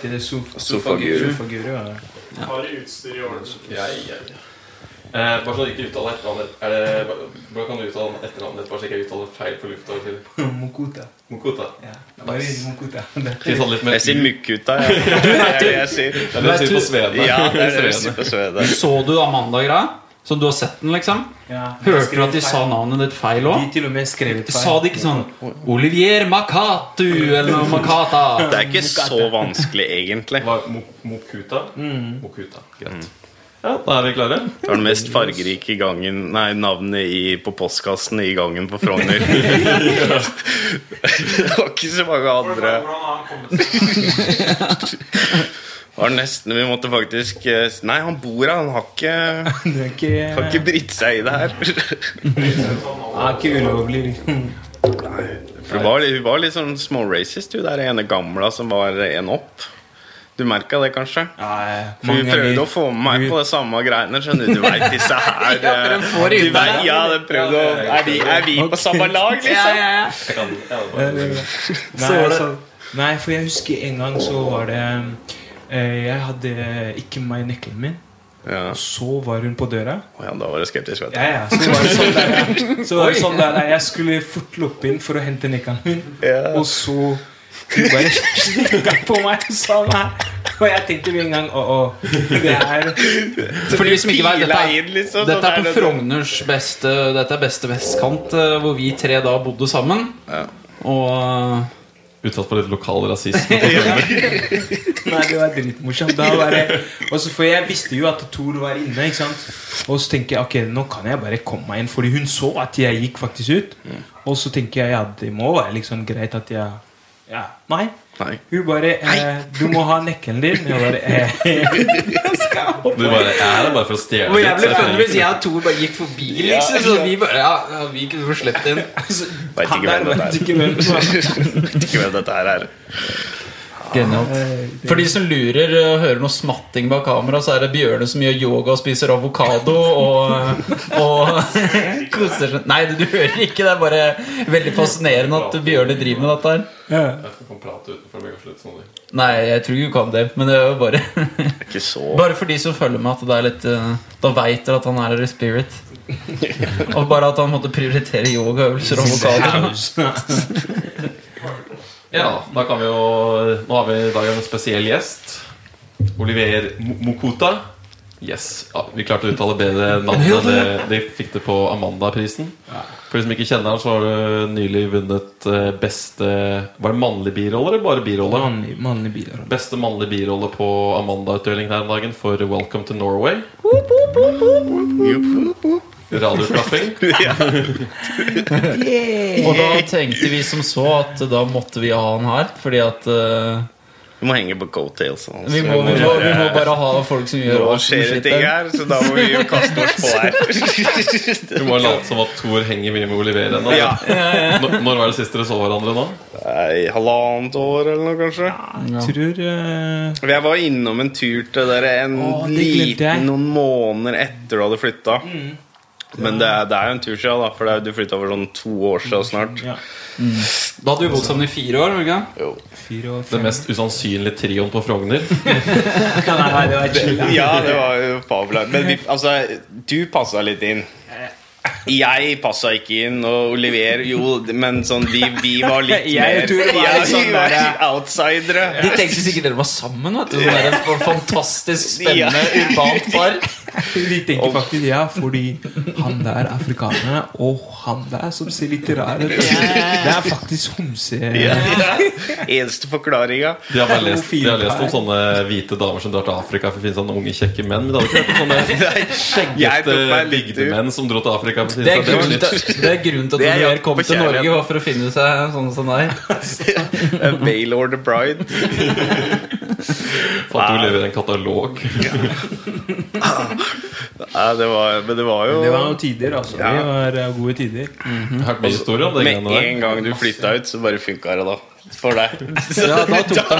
heter det? Sof Sofaguru. Sofaguru, ja. Har de utstyr i orden? Ja, ja, ja. Eh, bare så du ikke uttaler etternavnet er det, Hvordan kan du uttale etternavnet ditt? Bare så jeg ikke uttaler feil på lufta? Mokuta. Mokuta. Ja. Bare Mokuta. Jeg sier Mukkuta, jeg. Det er det jeg sier. Det er det du sier på Svene. Ja, det er det jeg sier på svedet Så du Amanda-greia? Så du har sett den, liksom? Ja. Hørte du at de sa navnet ditt feil De òg? til og med skrevet feil. Sa de ikke sånn Olivier Makatu eller noe Makata? Det er ikke så vanskelig, egentlig. Mokuta? Mm. Mokuta? Mokuta. Greit. Ja, da er vi klare. Det var den mest fargerike gangen Nei, navnet i, på postkassen i gangen på Frogner. det var ikke så mange andre. Hvordan har han kommet seg var nesten, Vi måtte faktisk eh, Nei, han bor her. Han har ikke, Det ikke, har ikke britt seg i det her. det er ikke ulovlig, liksom. For Hun var, hun var litt sånn småracist, hun der ene gamla som var en opp. Du merka det, kanskje? Nei, For Hun prøvde å få med meg på det samme greiene. Skjønner Du Du vet disse her ja, de vet. Ja, prøvde å Er vi, er vi på samme lag, liksom? ja, ja. Ja, Nei, altså, nei, for jeg husker en gang så var det eh, Jeg hadde ikke med meg nøkkelen min. Ja. Så var hun på døra. Oh, ja, da var det skeptisk, vet du. Ja, ja, så var det sånn der, så var det sånn der Jeg skulle fort løpe inn for å hente nøkkelen min, Ja. og så hun bare kikka på meg sånn her. Og jeg tenkte med en gang Å, å, det er For de som ikke vet, dette, liksom, dette sånn er på Frogners beste Dette er beste vestkant, eh, hvor vi tre da bodde sammen. Ja. Og eh, utsatt for litt lokal rasisme. Nei, det var dritmorsomt. Og så For jeg visste jo at Thor var inne. ikke sant? Og så tenker jeg ok, nå kan jeg bare komme meg inn, Fordi hun så at jeg gikk faktisk ut. Og så tenker jeg ja, det må være liksom greit at jeg Ja, nei. Nei. Hun bare eh, 'Du må ha nøkkelen din.' Jeg bare eh, jeg skal Du bare, jeg er her bare for å stjele Hvor jeg ble trenger hvis jeg og Tor bare gikk forbi, liksom. Så vi bare Ja, ja vi kunne få sluppet inn. Veit ikke hvem dette er. Vet ikke hvem dette her er. Genialt. For de som lurer og hører noe smatting bak kamera, så er det Bjørne som gjør yoga og spiser avokado og, og koser seg Nei, du hører ikke. Det er bare veldig fascinerende at Bjørne driver med dette her. Ja. Jeg får komme prate utenfor meg og slutt sånn. Nei, jeg tror du kan det, men det er jo bare Ikke så Bare for de som følger med, at det er litt eh, Da veit dere at han er her i spirit. Og bare at han måtte prioritere yogaøvelser og vokaler. Ja, da kan vi jo Nå har vi i dag en spesiell gjest. Oliver Mokota. Yes. Ja, vi klarte å uttale bedre navnet. Det, de fikk det på Amanda-prisen. For de som ikke kjenner han, så har du nylig vunnet eh, beste Var det mannlig birolle eller bare birolle? Mannlig, mannlig birolle. Beste mannlig birolle på Amanda-utdelingen her om dagen for Welcome to Norway. Radioklapping. Og da tenkte vi som så at da måtte vi ha han her, fordi at eh, Du må henge på coattails. Altså. vi, må, vi, må, vi må bare ha folk som gjør Nå skjer det ting her, så da må vi jo kaste oss på her. Du må late som at Thor henger mye med Oliver ennå. Ja. Når, når var det sist dere så hverandre nå? Nei, halvannet år eller noe, kanskje. Ja. Tror uh... Jeg var innom en tur til dere en Å, det glemte jeg. liten noen måneder etter du hadde flytta. Men det er, det er jo en tur siden, da, for det er, du flytta for sånn to år siden snart. ja, Da hadde vi bodd sammen i fire år. ikke? Jo. fire år Den mest usannsynlige trioen på Frogner. Nei, det var. Ja, det var jo fabelaktig. Men vi, altså, du passa litt inn. Jeg passa ikke inn, og Oliver Jo, men sånn vi, vi var litt Jeg mer tror jeg, var sånn der- outsidere. De tenkte sikkert dere var sammen. Vet du. Sånn der, fantastisk spennende urbant par. De tenker faktisk ja, fordi han der er afrikaner, og han der som ser litt rar ut Det er faktisk homse... Ja, ja. Eneste forklaringa. De har, bare lest, de har lest om sånne hvite damer som drar til Afrika for å finne sånne unge, kjekke menn. Men de hadde ikke hørt om sånne skjeggete bygdemenn som dro til Afrika. Det er sånn. grunnen til, det er grunnen til at du er Oliver kom til Norge var for å finne seg sånne som deg. Baylord the Bride. Fant Oliver en katalog. Nei, det var, men det var jo Det var noen tider, altså. Ja. Det var eh, gode tider. Mm -hmm. hørt mye historier om det. Med en gang du flytta ut, så bare funka det, da. For deg. Ja, da tok da,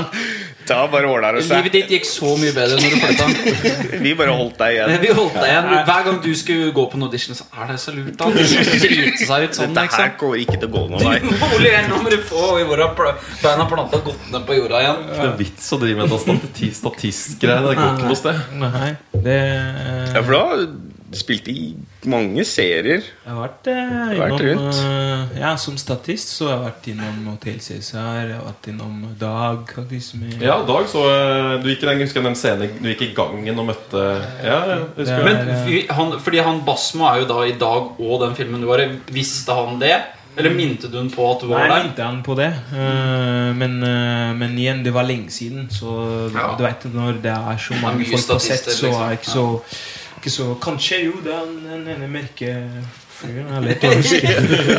da bare ordna det Livet ditt gikk så mye bedre når du flytta. Vi bare holdt deg igjen. Vi holdt deg igjen Hver gang du skulle gå på en audition, så er det så lurt da Det driter seg ut sånn, Dette her liksom. går ikke til å gå noen vei. Nå må du få i hvor har beina planta godt ned på jorda igjen. Det er vits å drive med stati- statistgreier. Det går ikke noe sted. Nei, det Ja, for da spilte i mange serier. Jeg har vært, eh, vært innom rundt. eh, Ja, som statist så har jeg vært innom Hotel Cæsar. Jeg har vært innom Dag. faktisk med- Ja, Dag, så du gikk i den, husker jeg den scenen Du gikk i gangen og møtte Ja, jeg husker er- Men han, fordi han Basmo er jo da i dag og den filmen du var i. Visste han det? Eller minte du han på at du var Nei, der? minte han på det. Eh, men, eh, men igjen, det var lenge siden. Så Ja. du vet når det er så mange folk på sett, så er det ikke så, ikke så Kanskje jo, det er den ene mørke fyren jeg lett å huske.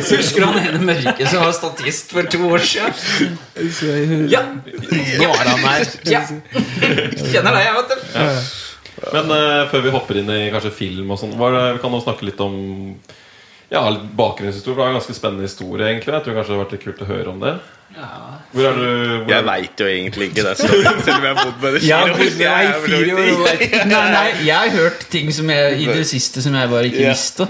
Så husker du han ene mørke som var statist for to år siden? Ja! Nå er han her. ja. Kjenner deg, jeg, vet du. Men uh, før vi hopper inn i kanskje film og sånn, vi kan nå snakke litt om ja, bakgrunnshistorie. Det var en ganske spennende historie, egentlig. Jeg tror kanskje det hadde vært litt kult å høre om det. Hvor er du hvor Jeg er, veit jo egentlig ikke det, selv om jeg har bodd med det år. Jeg er fire år. Nei, nei, jeg har hørt ting som jeg, i det siste som jeg bare ikke Ja. visste.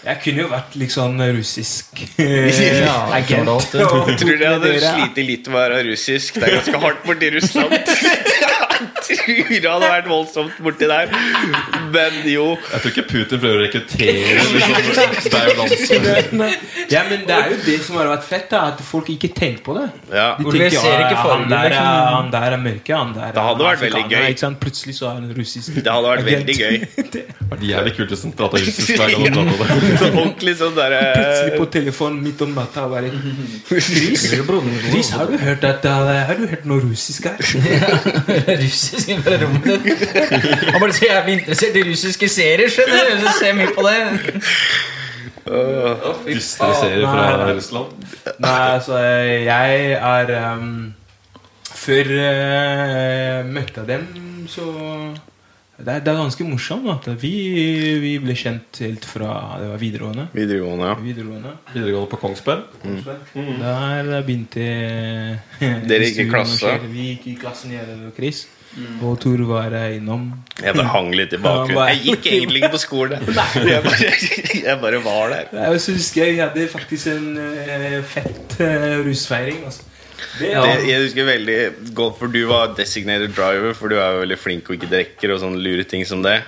Jeg kunne jo vært litt sånn russisk Ja, agent. og Jeg tror jeg hadde slitt litt med å være russisk. Det er ganske hardt borti Russland. Jeg tror det hadde vært voldsomt borti der. Men jo Jeg tror ikke Putin prøver å rekruttere liksom, deg og landsmenn. Ja, men det er jo det som har vært fett, da at folk ikke tenker på det. Ja. De tenker, ser ikke ja, han, der er, liksom. han der er mørke, han der Det hadde vært veldig gøy. Ikke sant? Plutselig så er han russisk. Det hadde vært veldig gøy. Det hadde vært jævlig kult hvis han prata russisk hver gang han prater om det. Så ordentlig sånn Plutselig på telefonen midt om natta bare Chris, Chris, har du hørt at det er- Har du hørt noe russisk her? Russisk i bare rommet ditt. Han ble så jævlig interessert i russiske serier, skjønner du. Så ser mye på det. Dystre serier fra Russland. Nei, altså, jeg er um, Før eh, jeg dem, så det er, det er ganske morsomt. At vi, vi ble kjent helt fra det var videregående. videregående. ja. videregående. Videregående på Kongsberg. Der begynte Dere gikk i klasse? Vi gikk i klassen, jeg og Chris. Og Tor var eh, innom. Jeg bare hang litt i bakgrunnen. Jeg gikk egentlig ikke på skolen. Jeg bare, jeg bare var der. Jeg husker jeg hadde faktisk en eh, fett uh, rusfeiring. Altså. Det, Ja. Det, jeg husker veldig godt, for du var designated driver, for du er jo veldig flink og ikke drikker og sånne lure ting som det.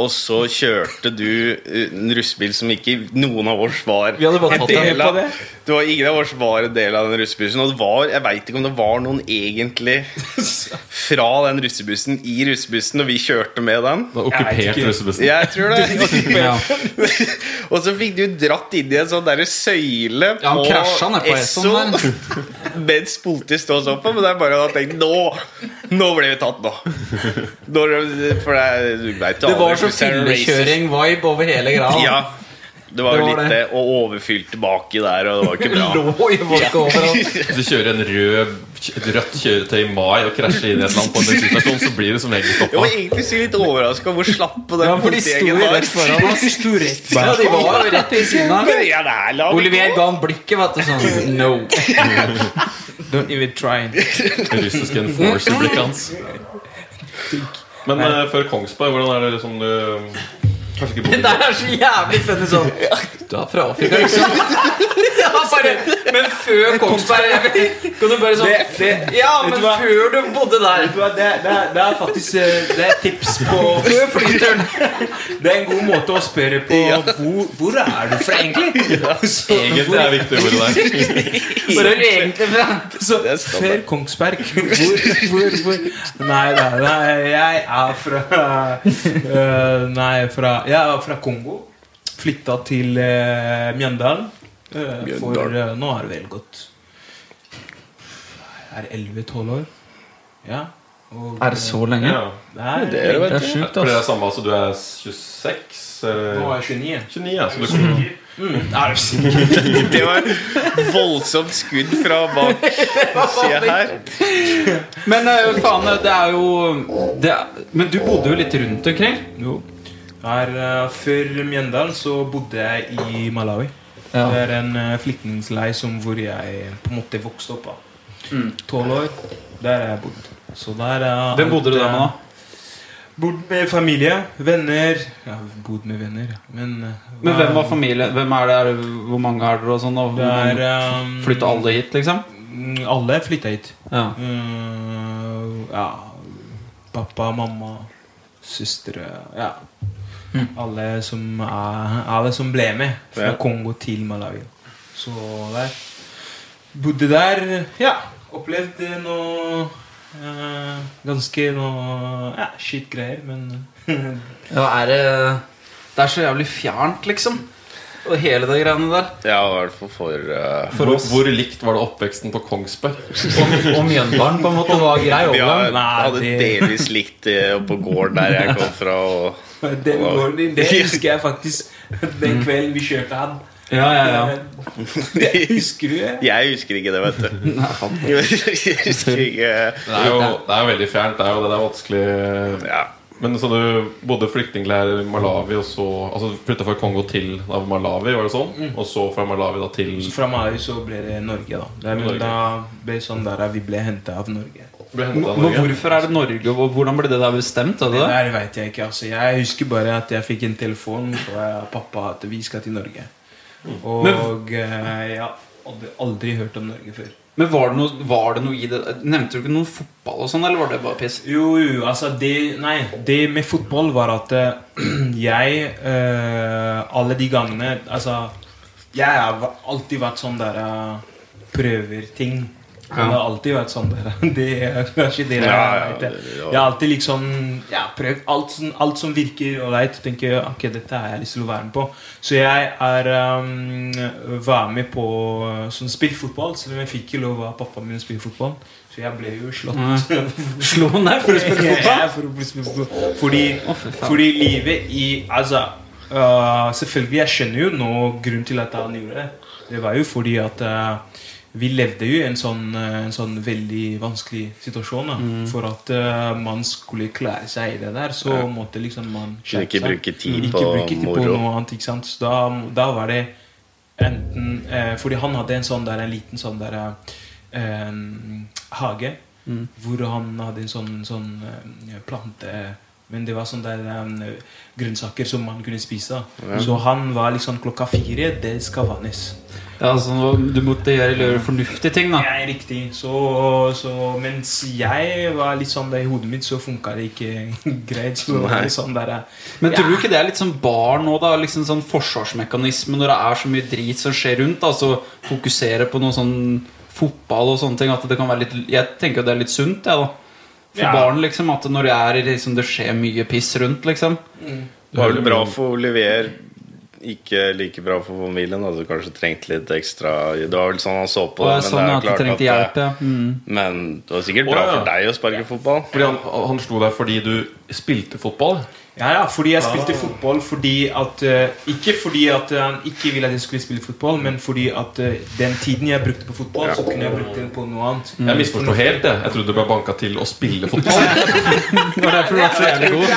Og så kjørte du eh, en russebil som ikke noen av oss var Vi hadde bare tatt den del på av. det. Du var Ingen av oss var en del av den russebussen. Og det var, jeg veit ikke om det var noen egentlig fra den russebussen i russebussen og vi kjørte med den. Det var okkupert russebussen. Jeg tror det. Ja. og så fikk du dratt inn i en sånn derre søyle Ja, han på krasja på Esso. Mens politiet står sånn på. Men det er bare å jeg Nå! Nå ble vi tatt, nå! nå for det, er- du vet, Det var så racist. fyllekjøring-vibe over hele greia. Ja. Det var jo litt det. det. Og overfylt baki der, og det var ikke bra. Lå i overalt. Hvis du kjører en rød, et rødt kjøretøy i mai og krasjer inn i et eller annet på en bensinstasjon, så blir du som regel Jeg var egentlig så litt overraska over hvor slappe på den Ja, for de sto politigjengen var. rett foran oss. sto rett Ja, de var jo rett ved siden av. Er Olivier ga han blikket, vet du. Sånn no. Don't even try. Det russiske enforcer-blikket hans. Men uh, før Kongsberg, hvordan er det liksom du Kanskje ikke Det er så jævlig funny sånn Du er fra Afrika, liksom. Ja, bare, men før Kongsberg Kan du bare sånn Ja, men før du bodde der Det, det, det er faktisk eh, Det er tips på Før flyturen. Det er en god måte å spørre på hvor, hvor er du fra, egentlig? Så, Egentlig er det viktig hvor det er. Hvor er du egentlig fra? så før Kongsberg hvor, hvor, hvor Nei, nei, nei, jeg er fra uh, Nei, fra, jeg er fra Kongo. Flytta til uh, Mjøndalen. eh, for eh, nå er det vel gått Er det 11-12 år? Ja. Og, Er det så lenge? Ja. Det er, Det er det, Det er sjukt, For det ass er samme, altså du er 26 Nå er jeg 29. 29, ja. Så du kommer Mm, er du sikker? Det var voldsomt skudd fra bak sida her. Men eh, faen, det er jo det er, Men du bodde jo litt rundt omkring Jo. Her, eh, før Mjøndalen så bodde jeg i Malawi. Ja. Det er en uh, flyktningleir hvor jeg på en måte vokste opp. da Tolv år. Der har jeg bodd. Så der er Hvem bodde du der med, da? Bodd med familie, venner Ja, bodd med venner, ja. Men, uh, Men hvem var familie? Hvem er det? Er hvor mange er dere? og sånn? Og er um, Flytta alle hit, liksom? Mm, Alle flytta hit. Ja. Uh, ja Pappa, mamma, søstre Ja. Mm. Alle som er Alle som ble med fra Ja. Kongo til Malawi. Så der Bodde der. Ja. Opplevde noe eh, Ganske noe Ja, skitt-greier, men ja, er det Det er så jævlig fjernt, liksom. Og hele det greiene der. Ja, i hvert fall for uh, For Hvor, oss. hvor likt var det oppveksten på Kongsberg? Og, og Mjøndalen på en måte var grei Vi overgang. Ja, Nei, hadde det- delvis likt det på gården der jeg kom fra. Og, Den gården din, det husker jeg faktisk den kvelden vi kjørte han. Ja, ja, ja. Det husker du det? jeg husker ikke det, vet du. Jeg husker ikke Det er jo, det er jo veldig fjernt. Det er jo det, det er vanskelig Ja. Men så du bodde flyktningleir i Malawi, og så Altså flytta fra Kongo til da, Malawi, var det sånn? Og så fra Malawi da til Så fra Malawi så ble det Norge, da. Det er, Norge. da ble sånn der vi ble henta av Norge. Men hvorfor er det Norge, og hvordan ble det der bestemt? Det der veit jeg ikke. altså Jeg husker bare at jeg fikk en telefon fra pappa at vi skal til Norge. Og eh, jeg har aldri, aldri hørt om Norge før. Men var det, noe, var det noe i det Nevnte du ikke noe fotball og sånn, eller var det bare piss? Jo, jo, altså det Nei, det med fotball var at eh, jeg øh, Alle de gangene Altså Jeg har alltid vært sånn der Prøver ting. Jeg har alltid vært sånn der. Det er kanskje det Ja, ja, vet det- det. Jeg har alltid liksom ja, prøvd alt, som- alt som virker ålreit. Tenker ok, dette har jeg lyst til å være med på. Så jeg er um, var med på uh, sånn spillfotball, selv om jeg fikk ikke lov av pappa min å spille fotball. Så jeg ble jo slått. Slå han deg for å spille fotball? Ja, for å spille fotball. Fordi, oh, fordi livet i Altså uh, Selvfølgelig, jeg skjønner jo nå grunnen til at han gjorde det. Det var jo fordi at øh, vi levde jo i en sånn, øh, en sånn veldig vanskelig situasjon. Da. Mm. For at uh, man skulle klare seg i det der, så måtte liksom man skjerpe Ikke seg. bruke tid mm. på bruke tid på moro. noe annet. Ikke sant? Så da, da var det enten eh, Fordi han hadde en sånn der, en liten sånn der eh, hage. Mm. Hvor han hadde en sånn, sånn eh, plante Men det var sånne der um, grønnsaker som man kunne spise. Ja. Så han var liksom klokka fire. Det skal vannes. Ja, altså, du måtte gjøre, gjøre fornuftige ting, da. Ja, riktig. Så, så mens jeg var litt sånn der i hodet mitt, så funka det ikke greit. Så det var sånn der, Men tror du ikke det er litt sånn barn nå, da? Liksom sånn forsvarsmekanisme når det er så mye drit som skjer rundt? da, Så fokusere på noe sånn fotball og sånne ting. At det kan være litt Jeg tenker jo det er litt sunt, jeg, da. For Ja. barn, liksom. At når det er liksom, det skjer mye piss rundt, liksom. Det var vel bra for Olivier. Ikke like bra for familien. Hadde kanskje trengt litt ekstra Det var vel sånn han så på Og det. jeg sånn at at trengte hjelp, ja. Mm. Men det var sikkert bra bra ja. for deg å sparke fotball. Fordi han, han slo deg fordi du spilte fotball? Ja, ja, fordi jeg spilte fotball fordi at eh, Ikke fordi at eh, han ikke ville at jeg skulle spille fotball, men fordi at eh, den tiden jeg brukte på fotball, så kunne jeg brukt den på noe annet. Jeg misforsto helt. det. Jeg trodde du ble banka til å spille fotball. Det var derfor du var så jævlig god.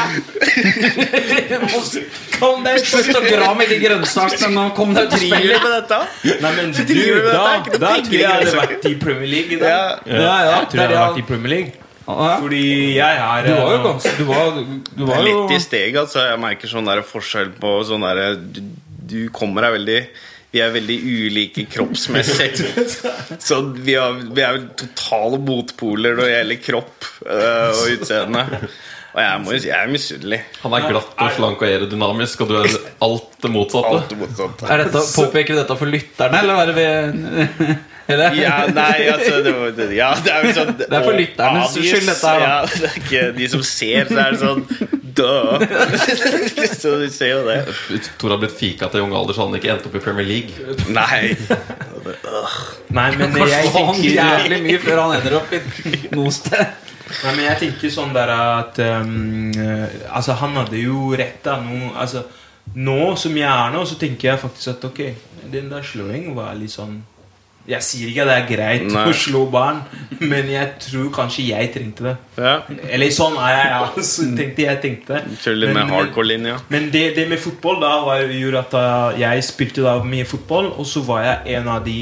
Kom deg Slutt å dra med de grønnsakene nå! Kom deg ut og spille med dette? Nei, men du, da, da tror jeg jeg hadde vært i Premier League. Da. Ja. Ja, ja, Jeg tror jeg hadde vært i Premier League. Ja. Fordi jeg er Du var jo eh, ganske Du var, du var jo litt i steget, altså. Jeg merker sånn der forskjell på sånn derre du, du kommer deg veldig Vi er veldig ulike kroppsmessig. Så vi, har, vi er totale motpoler når det gjelder kropp øh, og utseende. Og jeg må jeg er misunnelig. Han er glatt og slank og aerodynamisk, og du er alt det motsatte. Alt det motsatte. Er dette, Påpeker vi dette for lytterne, eller er det vi eller? Ja, nei, altså det, var, ja, det er sånn Det er for lytternes skyld, dette her. Ja, det er ikke de som ser, så er det sånn Duh! Så du ser jo det. Tor har blitt fika til ung alder, så han ikke endte opp i Premier League. Nei. Nei, men Kanskje jeg tenker jævlig mye før han ender opp i noe sted. Nei, men jeg tenker sånn der at um, eh, Altså, han hadde jo rett da nå Altså, nå som jeg er nå, så tenker jeg faktisk at ok, den der slåing var litt sånn Jeg sier ikke at det er greit Nei. å slå barn, men jeg tror kanskje jeg trengte det. Ja. Eller sånn er jeg, ja. Så tenkte jeg tenkte det. Men- med hardcore-linja. Men det, det med fotball da var, gjorde at uh, jeg spilte da mye fotball, og så var jeg en av de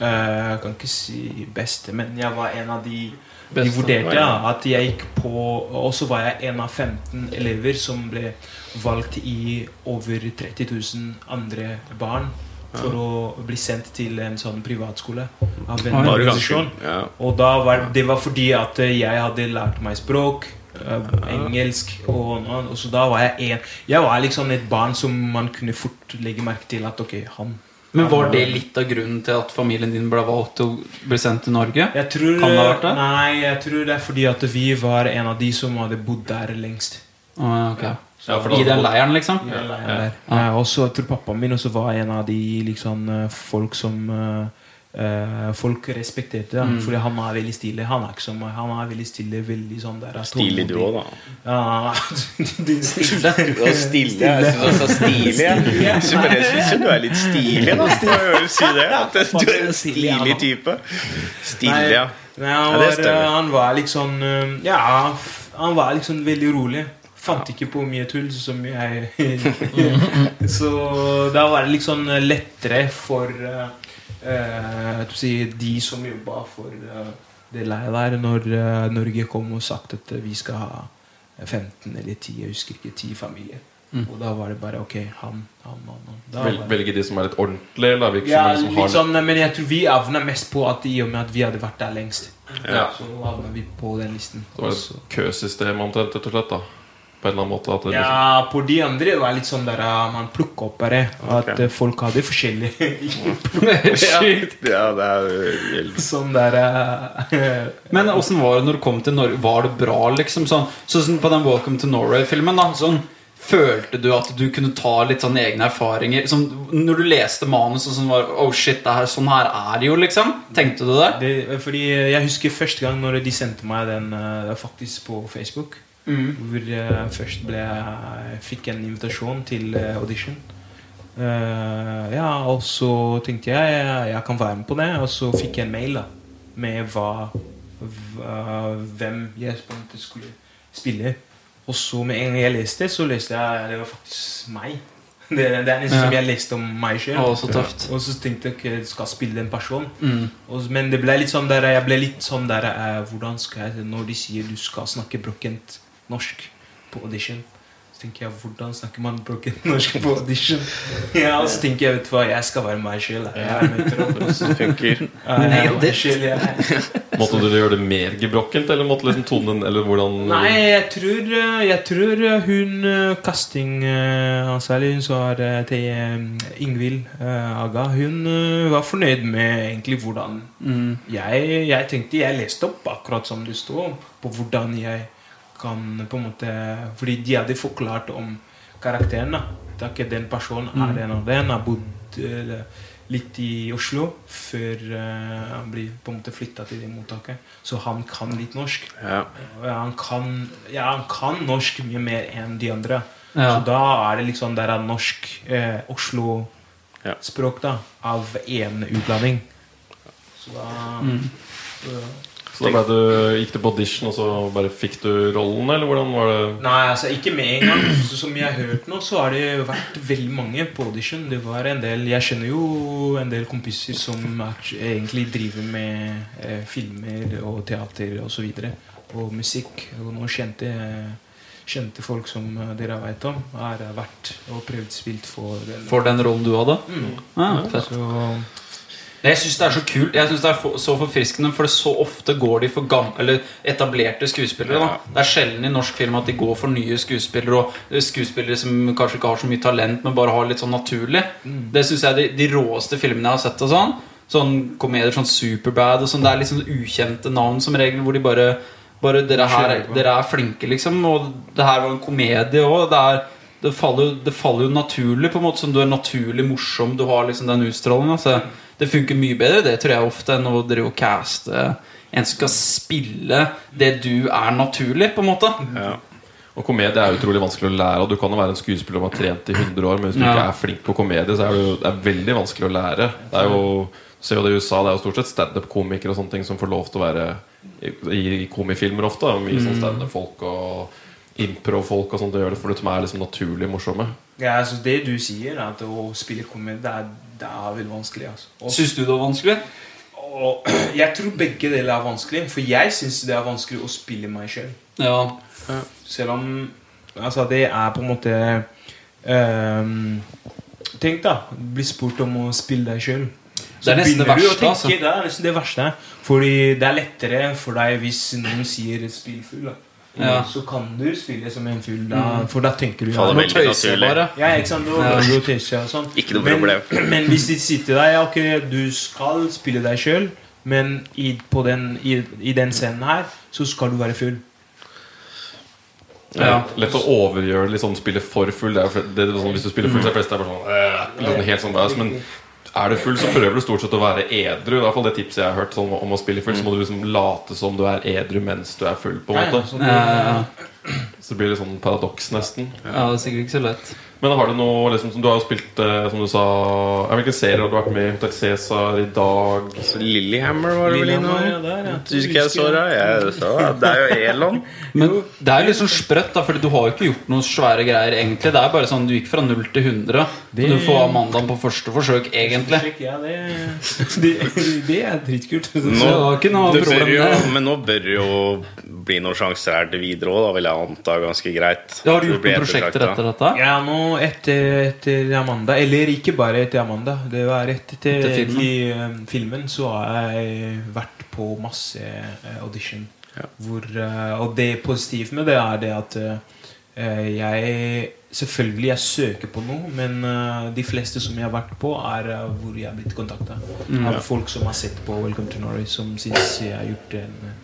uh, Jeg kan ikke si beste, men jeg var en av de de vurderte ja, at jeg gikk på Og så var jeg en av 15 elever som ble valgt i over 30 000 andre barn for å bli sendt til en sånn privatskole av en ganske organisasjon. Og da var, det var fordi at jeg hadde lært meg språk. eh, engelsk og noe. Og så da var jeg en Jeg var liksom et barn som man kunne fort legge merke til at ok, han Men var det litt av grunnen til at familien din ble valgt til å bli sendt til Norge? Jeg tror, Kan det ha vært det? Nei, jeg tror det er fordi at vi var en av de som hadde bodd der lengst. Ah, ok. Ja, for da- I den leiren, liksom? Ja, Ja, Eh, og så jeg tror pappaen min også var en av de liksom, eh, folk som eh, eh, Folk respekterte. Mm. Fordi han er veldig stilig. Han er ikke som. Han er veldig stille. Veldig sånn der Stilig du òg, da. Ja, du er stille. Du er stille. Jeg syns også stilig. Jeg syns jo du er litt stilig, da. Si det. At du er en stilig type. Stilig, ja. Nei, han, var, han var liksom Ja, han var liksom veldig rolig. Fant ikke på mye tull som jeg Så da var det liksom lettere for eh, eh, si, de som jobba for eh, det leiet der, når Norge kom og sagt at vi skal ha 15 eller 10, jeg husker ikke, 10 familier. Og da var det bare ok, han, han, han. han. Da Vel, velge de som er litt ordentlige? Eller virker ja, som de som litt har sånn, men jeg tror vi havna mest på at i og med at vi hadde vært der lengst. Ja. Så havna vi på den listen. Det var Også. et køsystem omtrent, rett og slett. da På en eller annen måte. At det liksom, Ja, på de andre det var litt sånn der uh, man plukka opp bare. At okay. uh, folk hadde forskjellige Ja, det er helt Sånn der uh, Men åssen var det når du kom til Norge? Var det bra, liksom? Sånn, sånn på den Welcome to Norway-filmen, da. Sånn, følte du at du kunne ta litt sånn egne erfaringer? Sånn, når du leste manus og sånn var Oh shit, det her, sånn her er det jo, liksom? Tenkte du det? det, Fordi jeg husker første gang når de sendte meg den det var faktisk på Facebook. Hvor jeg først ble, fikk en invitasjon til uh, audition. Uh, ja, og så tenkte jeg jeg, kan være med på det. Og så fikk jeg en mail da med hva, hva hvem jeg skulle spille. Og så med en gang jeg leste, så leste jeg det var faktisk meg. Det, det er nesten Ja. som jeg leste om meg sjøl. Tøft. Og så tenkte jeg ikke jeg skal spille en person. Mm. Og, men det ble litt sånn der Jeg ble litt sånn der eh, Hvordan skal jeg Når de sier du skal snakke brokkent norsk på audition Så tenker jeg Hvordan snakker man brokkent norsk på audition? Ja, og så tenker jeg Vet du hva, jeg skal være meg jeg. Måtte du gjøre det mer gebrokkent, eller måtte liksom tonen Eller hvordan Nei, jeg tror, eh, jeg tror eh, hun casting castingansvarlig, hun som var eh, til eh, Ingvild eh, Aga, hun eh, var fornøyd med egentlig hvordan Mm. jeg, jeg tenkte Jeg leste opp akkurat som det sto, på hvordan jeg kan på en måte Fordi de hadde forklart om karakteren. da ikke den personen er den og den. Har bodd eh, litt i Oslo før eh, han blir på en måte flytta til det mottaket. Så han kan litt norsk. Ja. Han kan, ja, han kan norsk mye mer enn de andre. Ja. Så da er det liksom der er norsk eh, Oslo-språk da av én utlanding. Så da så- Så da du, gikk du på audition, og så bare fikk du rollen, eller hvordan var det? Nei, altså ikke med en gang. Som jeg har hørt nå, så har det vært veldig mange på audition. Det var en del Jeg kjenner jo en del kompiser som er, egentlig driver med eh, filmer og teater osv. Og, så videre, og musikk. Og noen kjente, kjente folk som dere vet om, har vært og prøvd spilt for. For den rollen du hadde? Mm. Ah, fett. Så Jeg syns det er så kult. Jeg synes det er for- så forfriskende, for så ofte går de for gamle, eller etablerte skuespillere. Da. Det er sjelden i norsk film at de går for nye skuespillere og eh, skuespillere som kanskje ikke har så mye talent, men bare har litt sånn naturlig. Det syns jeg er de, de råeste filmene jeg har sett. og sånn Sånn komedier sånn Superbad og sånn. Det er liksom ukjente navn som regel, hvor de bare bare dere, her, dere er flinke, liksom. Og det her var en komedie òg. Det, er- det, faller det faller jo naturlig, på en måte som du er naturlig morsom. Du har liksom den utstrålingen. Så det funker mye bedre, det tror jeg ofte, enn å drive og caste en som skal spille det du er naturlig, på en måte. Ja. Og komedie er utrolig vanskelig å lære. Og du kan jo være en skuespiller som har trent i 100 år, men hvis du Ja. ikke er flink på komedie, så er det jo det er veldig vanskelig å lære. Det er jo ser jo det i USA, det er jo stort sett standup-komikere og sånne ting som får lov til å være i, i komifilmer ofte. Mye sånn standup-folk og impro-folk og sånt. Det gjør det for det som er liksom naturlig morsomme. Ja, altså Det du sier, at å spille komedie, det er, det er veldig vanskelig. altså. Og, Syns du det var vanskelig? og jeg tror begge deler er vanskelig. For jeg syns det er vanskelig å spille meg sjøl. Ja. Selv om Altså, det er på en måte um, Tenk, da. Bli spurt om å spille deg sjøl. Det er nesten det verste, altså. Det er nesten det verste. Fordi det er lettere for deg hvis noen sier 'spill full'. Da. Ja. Så kan du spille som en fugl, da, for da tenker du ja, Nå tøyser jeg bare. Ja, ikke sant? Ja. kan du tøyse og sånn. Ikke noe problem. Men hvis de sier til deg ja, ok, du skal spille deg sjøl, men i, på den, i, i den scenen her så skal du være full. Ja. Lett å overgjøre sånn spille for full. Det er, det er sånn, hvis du spiller full, så er flest det er bare sånn, øh, sånn helt sånn bæs, Men er du full, så prøver du stort sett å være edru. I hvert fall det tipset jeg har hørt sånn, om å spille full. Så må du liksom late som du er edru mens du er full. på en Ja, ja, måte sånn. Ja, ja, ja. Så det blir litt sånn paradoks, nesten. ja, det er sikkert ikke så lett. Men har du noe liksom, som Du har jo spilt, eh, som du sa hvilken Hvilke serier har du vært med i? Hotell Cæsar, i dag Så Lillehammer var det vel inne Lillehammer, ja, der, ja. Syns ikke jeg så det? Jeg så det. Det er jo Elon. Men det er jo litt sånn sprøtt, da, Fordi du har jo ikke gjort noen svære greier, egentlig. Det er bare sånn du gikk fra 0 til 100. Det- Du får Amandaen på første forsøk, egentlig. Ja, det, det, det er dritkult. Så det var ikke noe Det bør problem jo, det. men nå bør det jo bli noen sjanser her til videre òg, vil jeg anta. Ganske greit. Ja, har du gjort noen prosjekter etter dette? Ja, nå etter, etter Amanda Eller ikke bare etter Amanda. Det var rett etter, Etter filmen. I, eh, filmen. Så har jeg vært på masse eh, audition. Ja. Hvor, eh, og det positive med det er det at eh, jeg Selvfølgelig jeg søker på noe, men de fleste som jeg har vært på, er hvor jeg har blitt kontakta. Av folk som har sett på Welcome to Norway, som syns jeg har gjort en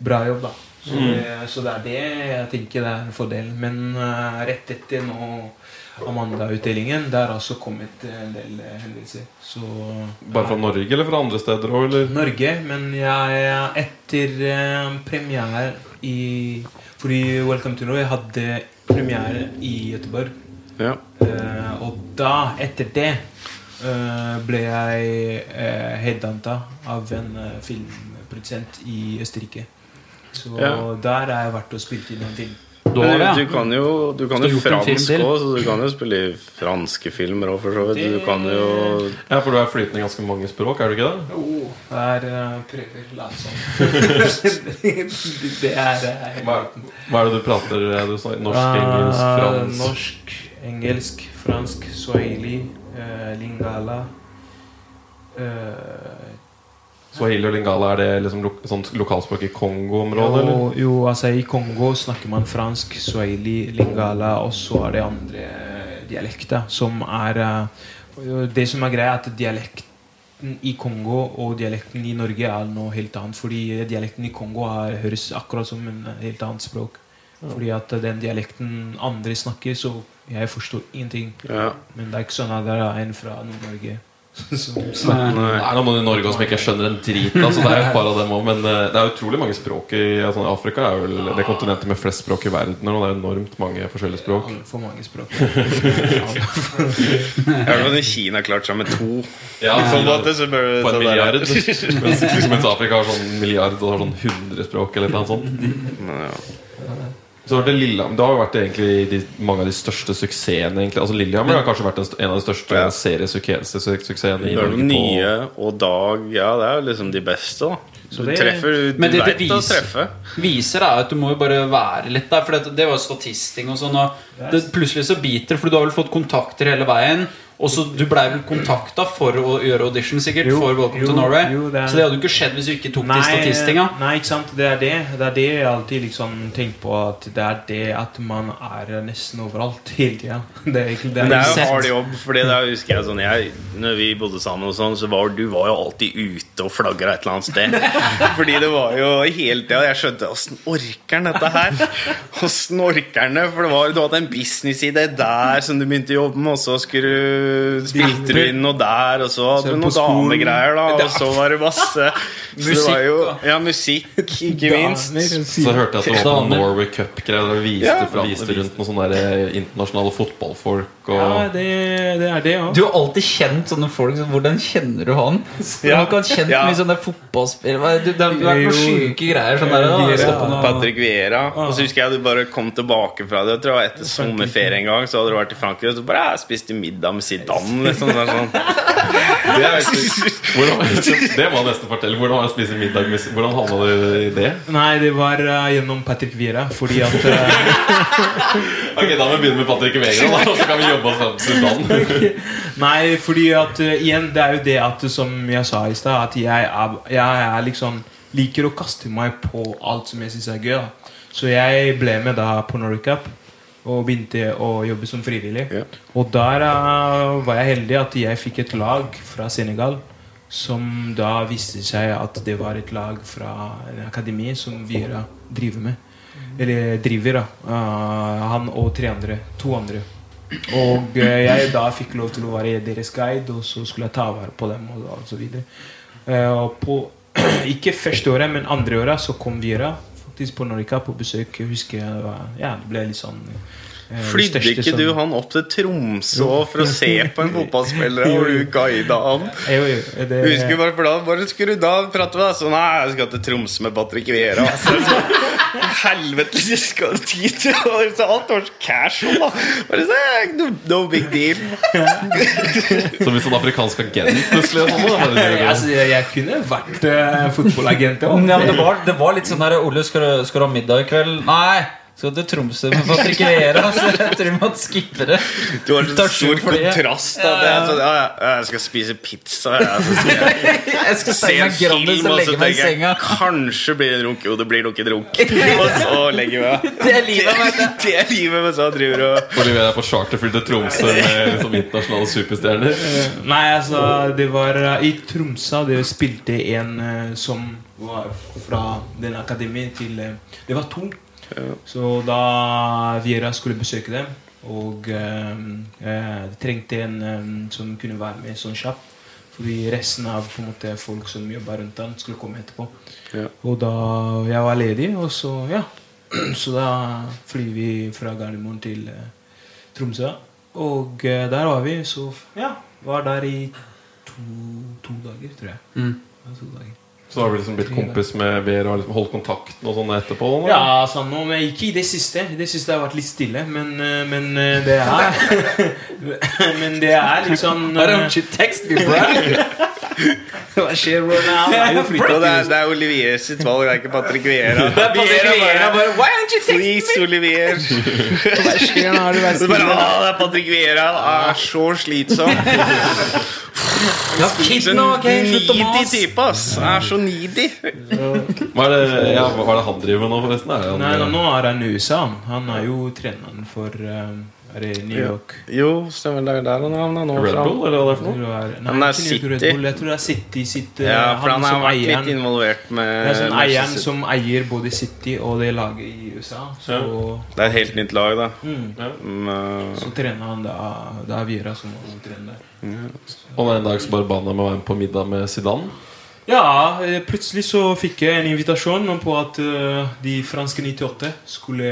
bra jobb. da så, det, så det er det jeg tenker det er en fordel. Men uh, rett etter nå Amanda-utdelingen, det har også kommet en del eh, hendelser. Så Bare fra Norge eller fra andre steder òg. Norge, men jeg etter uh, premiere i Fordi Welcome to Norway hadde premiere i Göteborg. Ja. Uh, og da, etter det, Uh, ble jeg uh, headhunta av en uh, filmprodusent i Østerrike. Så Ja. der har jeg vært og spilt inn en film. Men du kan jo, du kan jo fransk òg, så du kan jo spille i franske filmer òg, for så vidt. Du kan jo Ja, for du er flytende i ganske mange språk, er du ikke det? Oh, der uh, prøver sånn det er eh, Hva, hva er det du prater? Er du sa- norsk, engelsk, fransk? Norsk, engelsk, fransk, swahili, uh, lingala eh, Swahili og lingala, er det liksom lo sånn lokalspråk i Kongo-området? jo, jo, altså I Kongo snakker man fransk, swahili, lingala, og så er det andre dialekter som er eh, Det som er greia, er at dialekten i Kongo og dialekten i Norge er noe helt annet. Fordi dialekten i Kongo er, høres akkurat som en helt annet språk. Fordi at den dialekten andre snakker, så jeg forstår ingenting. Ja. Men det er ikke sånn at det er en fra Nord-Norge Nei. Det er noen i Norge som ikke skjønner en drit. Altså, det er jo et par av dem også, Men eh, det er utrolig mange språk i altså, Afrika. er vel det kontinentet med flest språk i verden. Og det er enormt mange forskjellige språk. altfor mange språk. Jeg hørt at Kina klart seg med to. Ja, På en måte, så bør på en milliard. Mens, mens Afrika har sånn milliard og har sånn 100 språk eller noe sånt. Men, ja. Så har det Lillehammer Det har jo vært egentlig de, mange av de største suksessene. Egentlig. Altså Lillehammer har kanskje vært en, av de største Ja. seriesuksessene i Norge. nye og Dag Ja, det er jo liksom de beste, da. Så du det- treffer Du Men det å treffe. viser er at du må jo bare være litt der. For det, det var statisting og sånn. Og det, plutselig så biter det, for du har vel fått kontakter hele veien. Og så Du blei vel kontakta for å gjøre audition, sikkert? Jo, for Welcome jo, to Norway jo, det er- Så det hadde jo ikke skjedd hvis du ikke tok de statistinga. nei, ikke sant. Det er det. Det er det jeg alltid liksom tenker på. At det er det at man er nesten overalt hele tida. Det er ikke, det. Men det er jo sett. hard jobb. Fordi da husker jeg sånn jeg, Når vi bodde sammen, og sånn Så var du var jo alltid ute og flagra et eller annet sted. Fordi det var jo hele tida Jeg skjønte åssen orker han dette her? Åssen orker han det? For det var, du hadde en businessidé der som du begynte å jobbe med, og så skulle du spilte du inn noe der, og så hadde du noen damegreier, da. Og så var det masse så det var jo, Musikk, Ja, musikk, ikke minst. Så hørte jeg at det var på Damer. Norway Cup-greier. Der viste, Ja. viste rundt noen sånne der eh, internasjonale fotballfolk. Og Ja, det, det er det òg. Du har alltid kjent sånne folk. så Hvordan kjenner du han? Du har ikke kjent Ja. mye sånne fotballspillere Du, har vært på sjuke greier. Sånn der, da, noe- Patrick Vieira. Og så husker jeg du bare kom tilbake fra det. Jeg tror det var Etter sommerferie en gang Så hadde du vært i Frankrike. Og så bare jeg spiste middag med Zidane. Liksom. Det er sånn. det, er hvordan, det må jeg nesten fortelle. Hvordan har det å middag med Hvordan havna du i det? Nei, det var uh, gjennom Patrick Viera, Fordi at uh, Ok, Da må vi begynne med Patrick Vega, da, og så kan vi jobbe oss fram til Zidane. Nei, fordi at uh, igjen, det er jo det at som jeg sa i stad, at jeg er, jeg er liksom liker å kaste meg på alt som jeg syns er gøy. da. Så jeg ble med da på Norway Cup og begynte å jobbe som frivillig. Ja. Og der uh, var jeg heldig at jeg fikk et lag fra Senegal. Som da viste seg at det var et lag fra en akademi som Viera driver med. Eller driver, da. Uh, han og tre andre. To andre. Og uh, jeg da fikk lov til å være deres guide, og så skulle jeg ta vare på dem. Og, og så videre. Eh, og på, ikke første året, men andre året så kom Viera faktisk ikke er på besøk. Husker jeg var, ja, det ble litt sånn Flydde ikke du han opp til Tromsø for å se på en fotballspiller? Og du guida han? Jo, jo, det, husker bare for da Bare skulle du da prate med deg sånn Nei, jeg skal til Tromsø med Patrick Vera. Altså, helvete, jeg skal dit så Alt var så casual, da. Bare så, no, no big deal. Som en sånn afrikansk agent plutselig. Sånn, da. Altså, jeg, jeg kunne vært uh, fotballagent. Ja, men det, var, det var litt sånn her Ole, skal du, skal du ha middag i kveld? Nei! Skal til Tromsø med å Vieira. Så jeg tror man skipper skippe det. Du har en stor for kontrast. Da. Det er sånn, ja, ja, jeg skal spise pizza. Ja, så skal jeg Jeg skal se en film, og og så legge meg i tenker jeg senga. kanskje blir det en runk. Jo, det blir nok en runk. Og så legger vi av. Det er livet, vet du. Det er livet, men så driver du Fordi vi er på charterfly til Tromsø med liksom, internasjonale superstjerner. Nei, altså, de var uh, I Tromsø De spilte en uh, som var fra den akademien til uh, Det var to. Så da Viera skulle besøke dem, og eh, de trengte en eh, som kunne være med sånn kjapt. Fordi resten av måte, folk som jobba rundt han, skulle komme etterpå. Ja. Og da jeg var ledig, og så ja. Så da flyr vi fra Gardermoen til eh, Tromsø. Og eh, der var vi, så ja. Var der i to, to dager, tror jeg. Mm. Ja, to dager. Så har du liksom blitt kompis med Vera og liksom holdt kontakten og sånn etterpå? Eller? Ja, sånn, nå, men ikke i det siste. I det siste har vært litt stille, men, eh, men eh, det er Men det er liksom Why don't you text me, bro? Hva skjer, bro? Nei, er Og det er, det er Olivier sitt valg, det er ikke Patrick Viera. Det er Patrick Vieira bare Why don't you text me? Please, Olivier. Hva skjer nå? Er bare, å, det er Patrick Viera. Han er så slitsom. Ja, slutt å mase. type, ass. Han er så needy. Hva er det, ja, hva er det han driver med nå, forresten? Er han, Nei, nå, nå er han i USA. han. Er jo treneren for eh, Er det New York? Jo, stemmer det er der han havna nå. Red. Bull, eller hva det er for noe? Han York Red City. Bull, Jeg tror det er City sitt eh, Ja, for han har vært vært litt involvert med Det er sånn eieren City. som eier både City og det laget i USA. Så, Det er et helt nytt lag, da. mm, Ja. Men, så trener han da Det er Viera som trener der. Og en dag så bare ba han med å være med på middag med Zidane. Ja, eh, plutselig så fikk jeg en invitasjon på at uh, de franske 98 skulle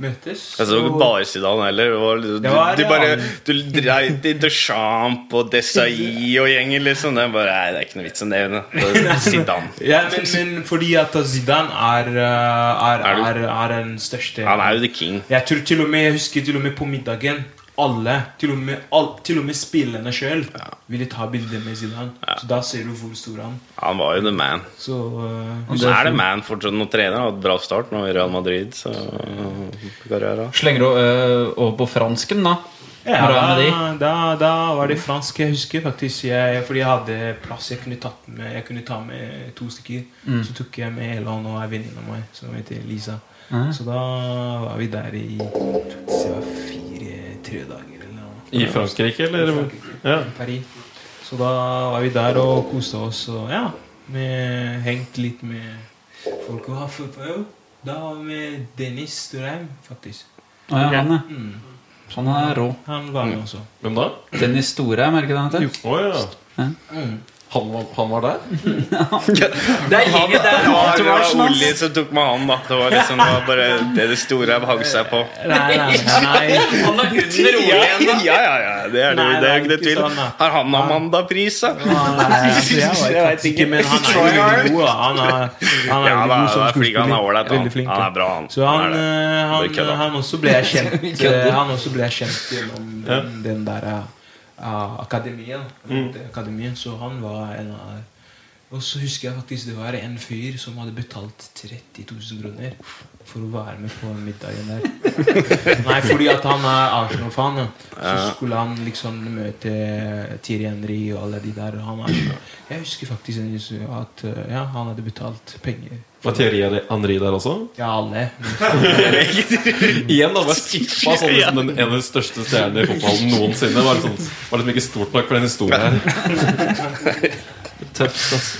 møtes. Altså, det var ikke bare Zidane heller. Du, du, Det var- du bare. Du dreit i Deschamps og Desai og gjengen, liksom. Det er bare Nei, det er ikke noe vits å nevne. Zidane. Ja, men, men fordi at Zidane eh, er, Er er, er den største Han er jo the king. Jeg tror til og med, jeg husker til og med på middagen alle, til og med, all, til og med spillerne sjøl, ville ta bilde med Zidane. Så da ser du hvor stor han Han var jo the man. Så uh, Og så er det man fortsatt noen trener. Har hatt bra start nå i Real Madrid. Så uh, Slenger du uh, over på fransken, da? ja, da, da, da var det fransk. Jeg husker faktisk jeg, Fordi jeg hadde plass. Jeg kunne, tatt med, jeg kunne ta med to stykker. Mm. Så tok jeg med Elan og ei venninne av meg som heter Lisa. Mm. Så da var vi der i jeg tror det var fire-tre dager. Eller noe. I Frankrike, eller? I Frankrike. Ja. Paris. Så da var vi der og koste oss og ja, vi hengte litt med folk. Og jo, da var vi med Dennis Storheim, faktisk. Å, ja, han, ja. Mm. Han er rå. Han var med også. Hvem da? Dennis Storheim, er det ikke det han heter? Å ja. Han, var- han var der? Det er ingen der Det var, det var. Olli som tok med han, da. Det var liksom det var bare det det store hang seg på. Nei, nei, nei. Han er under Olli Ole ja, ja, ja. Det er det, Nei, det er ikke det tvil. sånn. Har han Amanda-pris, da? Jeg faktisk ikke, men han er jo veldig god. Han er, han er Ja, da, god som han er ålreit, han. Han er bra, han. Så han, Han eh, Bare han, han også ble jeg kjent eh, Han også ble jeg kjent gjennom den, der akademien. Mm. akademien. Så han var en av Og så husker jeg faktisk det var en fyr som hadde betalt 30 000 kroner for å være med på middagen der. Nei, fordi at han er Arsenal-fan. ja. Så skulle han liksom møte Thierry Henry og alle de der. og Han er, jeg husker faktisk at ja, han hadde betalt penger. Var Thierry Henry der også? Ja, alle. Igjen da, Var skippa sånn liksom den en av de største stjernen i fotballen noensinne. Var liksom, var liksom ikke stort nok for den historien her. Tøft, ass.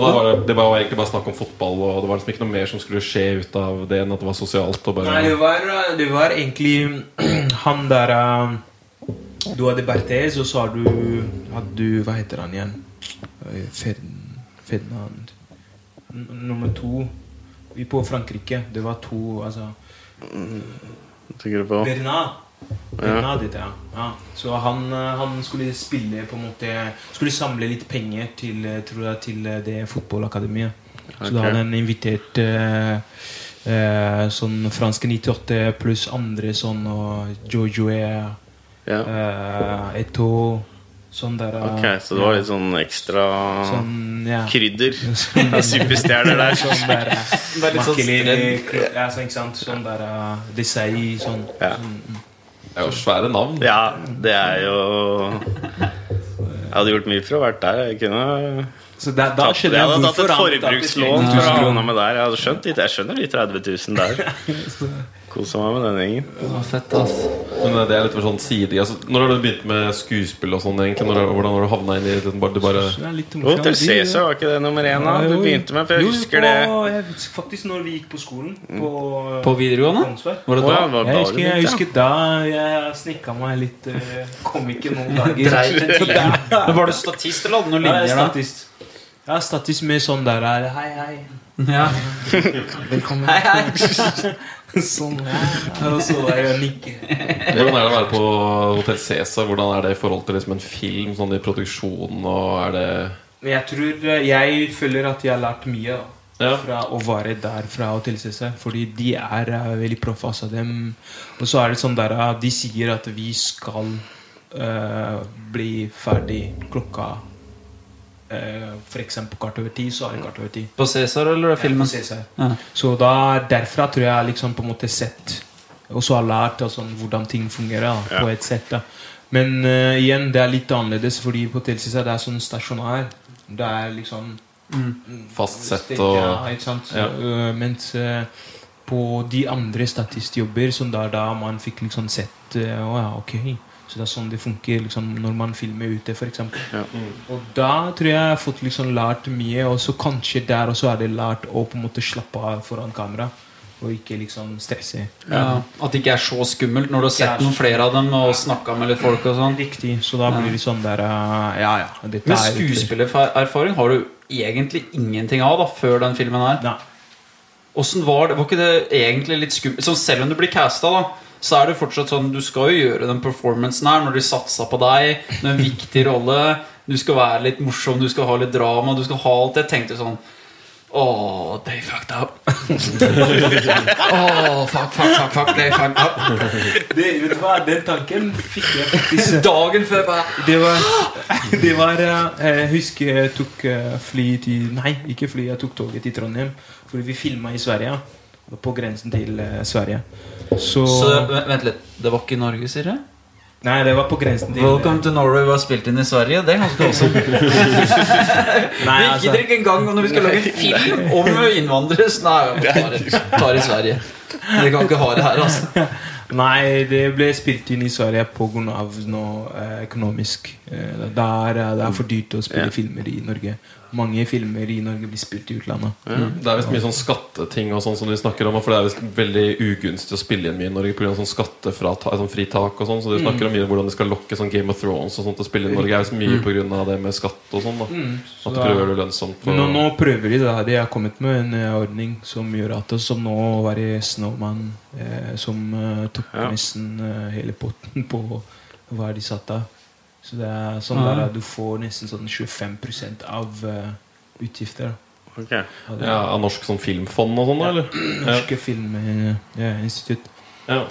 Og da var det, det var egentlig bare snakk om fotball, og det var liksom ikke noe mer som skulle skje ut av det enn at det var sosialt. Og bare Nei, det var, det var egentlig han der eh, Du hadde Berthez, og så har du, hadde du Hva heter han igjen? Eh, Ferdinand. Nummer to Vi på Frankrike. Det var to Altså Tenker du på? Bernard. Bernard heter ja. Ja. Så han, eh, han skulle spille på en måte Skulle samle litt penger til, eh, tror jeg, til eh, det fotballakademiet. Så da hadde han invitert eh, eh, sånn franske 98 pluss andre sånn og Jojoe, Ja. eh, Eto Sånn der Ok, så det var litt sånn ekstra sånn, ja. krydder. Er Superstjerner der. Sånn der sånn Makelele, ja, sånn, ikke sant? Sånn der Desai, sånn. Ja. sånn mm. Det er jo svære navn. Ja, det er jo Jeg hadde gjort mye for å ha vært der. Jeg kunne Så da, da tatt, jeg jeg hadde tatt et forbrukslån for å 30 000 med der. Jeg hadde skjønt litt, jeg skjønner de 30 000 der. Kosa meg med den gjengen. Det var fett, ass. Men det er litt for sånn side altså, Når har du begynt med skuespill og sånn, egentlig? Når, hvordan har du havna inn i det? Bare, du bare Det til Hotel Cæsar var ikke det nummer én da du begynte med? For jeg husker det. på, jeg husker faktisk når vi gikk på skolen. På, På videregående? Var det da? ja, det var da Jeg husker, jeg husker da jeg snikka meg litt eh, Kom ikke noen dager. Men Var du statist, eller hadde du noen er linjer, da? statist. Ja, statist med sånn der eh, Hei, hei. Ja. Velkommen. Hei, hei. sånn. Ja. Og så var jeg nikke. Hvordan er det å være på Hotell Cæsar? Hvordan er det i forhold til liksom en film? Sånn i produksjonen og er det jeg tror eh, Jeg føler at jeg har lært mye da, Ja. fra å være der fra Hotell Cæsar. Fordi de er eh, veldig proffe. Altså, dem. Og så er det sånn der eh, De sier at vi skal uh, bli ferdig klokka F.eks. kvart over ti, så er det kvart over ti. På Cæsar, eller På filmen? Cæsar. Ja. Så da, derfra tror jeg liksom på en måte sett Og så har lært altså, hvordan ting fungerer da, Ja. på et sett. da Men uh, igjen, det er litt annerledes, fordi på Telsisa det er sånn stasjonær. Det er liksom fast sett og Ja, ikke sant? Ja. uh, mens uh, på de andre statistjobber, som da, da man fikk liksom sett uh, oh, ja, ok. Så det er sånn det funker liksom, når man filmer ute, f.eks. Ja. Og da tror jeg jeg har fått liksom lært mye. Og så kanskje der også er det lært å på en måte slappe av foran kamera. Og ikke liksom stresse. Ja. At det ikke er så skummelt når du har sett noen flere av dem og snakka med litt folk og sånn. Riktig. Så da blir det sånn der eh, Ja, ja. Dette Men er skuespillererfaring har du egentlig ingenting av da før den filmen her. Ja. Åssen var det? Var ikke det egentlig litt skummelt? Så selv om du blir casta, da, så er det fortsatt sånn Du skal jo gjøre den performancen her når de satsa på deg. Det er en viktig rolle. Du skal være litt morsom, du skal ha litt drama. Du skal ha alt Jeg tenkte sånn Åh, they fucked up. Åh, fuck, fuck, fuck, fuck, they fucked up. Det, vet du hva, Den tanken fikk jeg faktisk Dagen før bare Det var, det var eh, Jeg husker jeg tok eh, fly til Nei, ikke fly, jeg tok toget til Trondheim. Fordi vi filma i Sverige. På grensen til eh, Sverige. Så, Så vent litt. Det var ikke i Norge, sier du? Nei, det var på grensen til Welcome to Norway var spilt inn i Sverige. Det er ganske awesome. Nei, Vi altså, gidder ikke engang når vi skal lage film om innvandrere. Nei, vi tar tar i Sverige. Vi kan ikke ha det her, altså. Nei, det ble spilt inn i Sverige pga. noe eh, økonomisk. Eh, det, er, det er for dyrt å spille Ja. filmer i Norge. Mange filmer i Norge blir spilt i utlandet. Det er visst mye sånn skatteting og sånn som de snakker om. For det er visst veldig ugunstig å spille inn mye i Norge pga. Sånn skattefritak sånn fritak og sånn. Så de snakker om mye om hvordan de skal lokke sånn Game of Thrones og sånt til å spille inn i Norge. Det er visst mye på grunn av det med skatt og sånn. da At de prøver å gjøre det lønnsomt. For, Nå, nå prøver de det. De har kommet med en eh, ordning som gjør at det som nå å være Snowman, eh, som eh, tok Ja. nesten eh, hele potten på hva de satt av. Så det er sånn Ja. der du får nesten sånn 25 av uh, utgifter. Okay. Av ja, Av norsk sånn filmfond og sånn, ja. eller? Norske filminstitutt. Ja.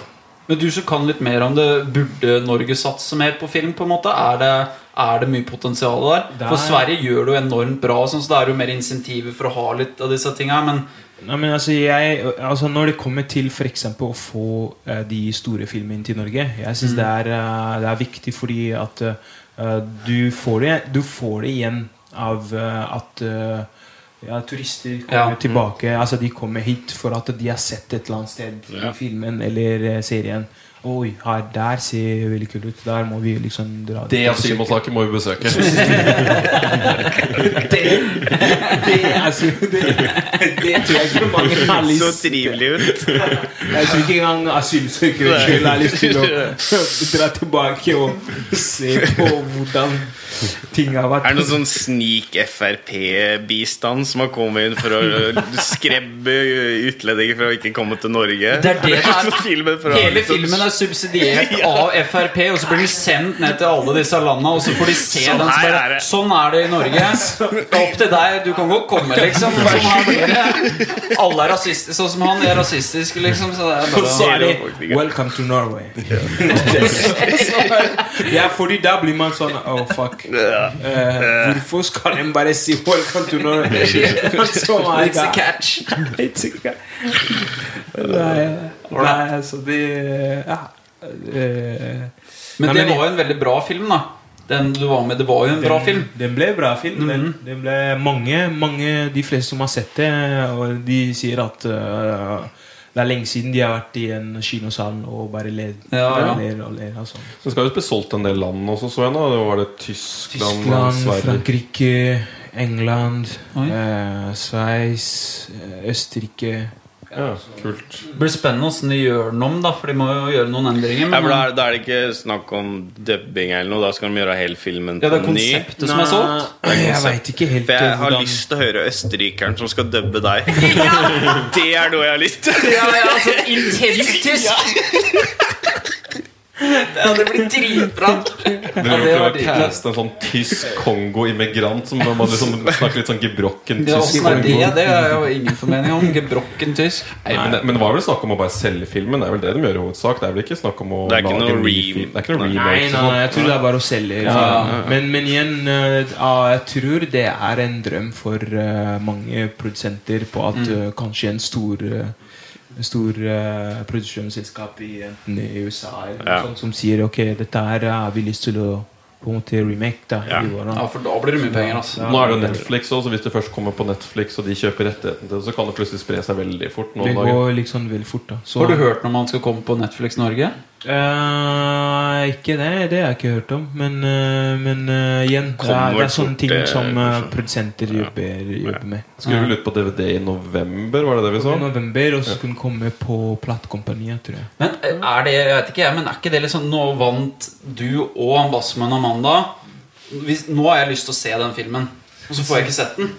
Men du som kan litt mer om det, burde Norge satse mer på film? på en måte? Er det, er det mye potensial der? der? For er- Sverige gjør det jo enormt bra, sånn, så det er jo mer insentiver for å ha litt av disse tinga. Men Nei, men altså, jeg, altså Når det kommer til eksempel å få uh, de store filmene til Norge Jeg synes det, er, eh, det er viktig fordi at uh, du, får det, du får det igjen av at ja, turister kommer Ja. tilbake. Altså De kommer hit for at de har sett et eller annet sted Ja. i filmen eller serien. Oi, her, der ser veldig kul ut. Der må vi liksom dra Det asylmottaket må vi besøke. det, det, altså, det, det tror jeg ikke mange har lyst Så trivelig ut. Jeg tror ikke engang asylsøkere selv har lyst til å dra tilbake og se på hvordan ting har vært. Er det noen sånn snik Frp-bistand som har kommet inn for å skremme utlendinger for å ikke komme til Norge? Det er det det er. Filmen fra, hele filmen er subsidiert av Frp, og så blir den sendt ned til alle disse landa, og så får de se Sånn den. Så her bare, er det. sånn er det i Norge. Er opp til deg. Du kan godt komme, liksom. Sånn. Alle er rasistiske, sånn som han er rasistisk, liksom. Så det er bare, så er de 'Welcome to Norway'. ja, fordi da blir man sånn Oh, fuck. Uh, hvorfor skal en bare si 'Welcome to Norway'? er It's a catch. It's a catch. Nei, nei, altså de Ja. Eh, Men Nei, det var jo en veldig bra film, da. Den du var med, det var jo en bra film. Den ble bra film. Den, den ble mange, mange, De fleste som har sett det, og de sier at uh, det er lenge siden de har vært i en kinosal og bare ler, Ja, ja. ler og ler. Altså. Det skal jo bli solgt en del land også, så jeg nå. Det var det Tyskland, Tyskland, Sverige Frankrike, England, eh, Sveits, eh, Østerrike Ja, kult. Det blir spennende åssen de gjør den om, da, for de må jo gjøre noen endringer. Ja, Men, for da, er, da er det ikke snakk om dubbing eller noe. Da skal de gjøre hele filmen ja, det er ny. konseptet som er solgt. Jeg veit ikke helt For jeg har hvordan lyst til å høre østerrikeren som skal dubbe deg. Det er noe jeg har lyst til. Ja, ja, altså Intenst tysk! Det hadde blitt dritbra. Ja, vil var å caste en sånn tysk Kongo-immigrant som man liksom snakker litt sånn gebrokken tysk? Ja, det? Det er jo ingen formening om. Gebrokken tysk. Nei, men, det, men det var vel snakk om å bare selge filmen? Det er vel det de gjør i hovedsak? Det er vel ikke snakk om å Det er ikke lage noe en ny re- film? Det er ikke noe Nei, Nei, nei, sånn. nei, jeg tror det er bare å selge. Ja. Men, men igjen, uh, jeg tror det er en drøm for uh, mange produsenter på at eh, kanskje en stor stor uh, produksjonsselskap i enten i USA eller Ja. sånt som sier ok, dette her har vi lyst til å på en måte remake. da Ja. Ja, for da blir det mye penger, altså. Nå er det jo Netflix også, så hvis det først kommer på Netflix og de kjøper rettigheten til det, så kan det plutselig spre seg veldig fort. Det går dagen. går liksom veldig fort. da Så- Har du hørt når man skal komme på Netflix Norge? Eh, ikke det, det har jeg ikke hørt om. Men, uh, men uh, igjen, det er, det er sånne ting som produsenter jobber, jobber med. Skulle vel ut på DVD i november, var det det vi I så? november, og så skulle den komme på platekompaniet, tror jeg. Men er det jeg vet ikke jeg, men er ikke det liksom Nå vant du og Bassmann Amanda hvis, Nå har jeg lyst til å se den filmen, og så får jeg ikke sett den.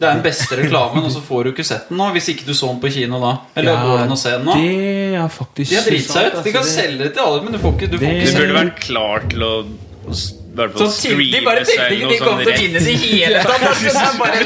Det er den beste reklamen, og så får du ikke sett den nå. Hvis ikke du så den på kino da. Eller Ja, går det an å se den nå? Det er faktisk De har driti seg ut. De kan altså, selge det til alle, men du får ikke, du får Det- ikke Du burde den. vært klar til å hvert fall de bare tenkte seg ikke noe de kom sånn til å rett vinne i hele tatt. Det bare,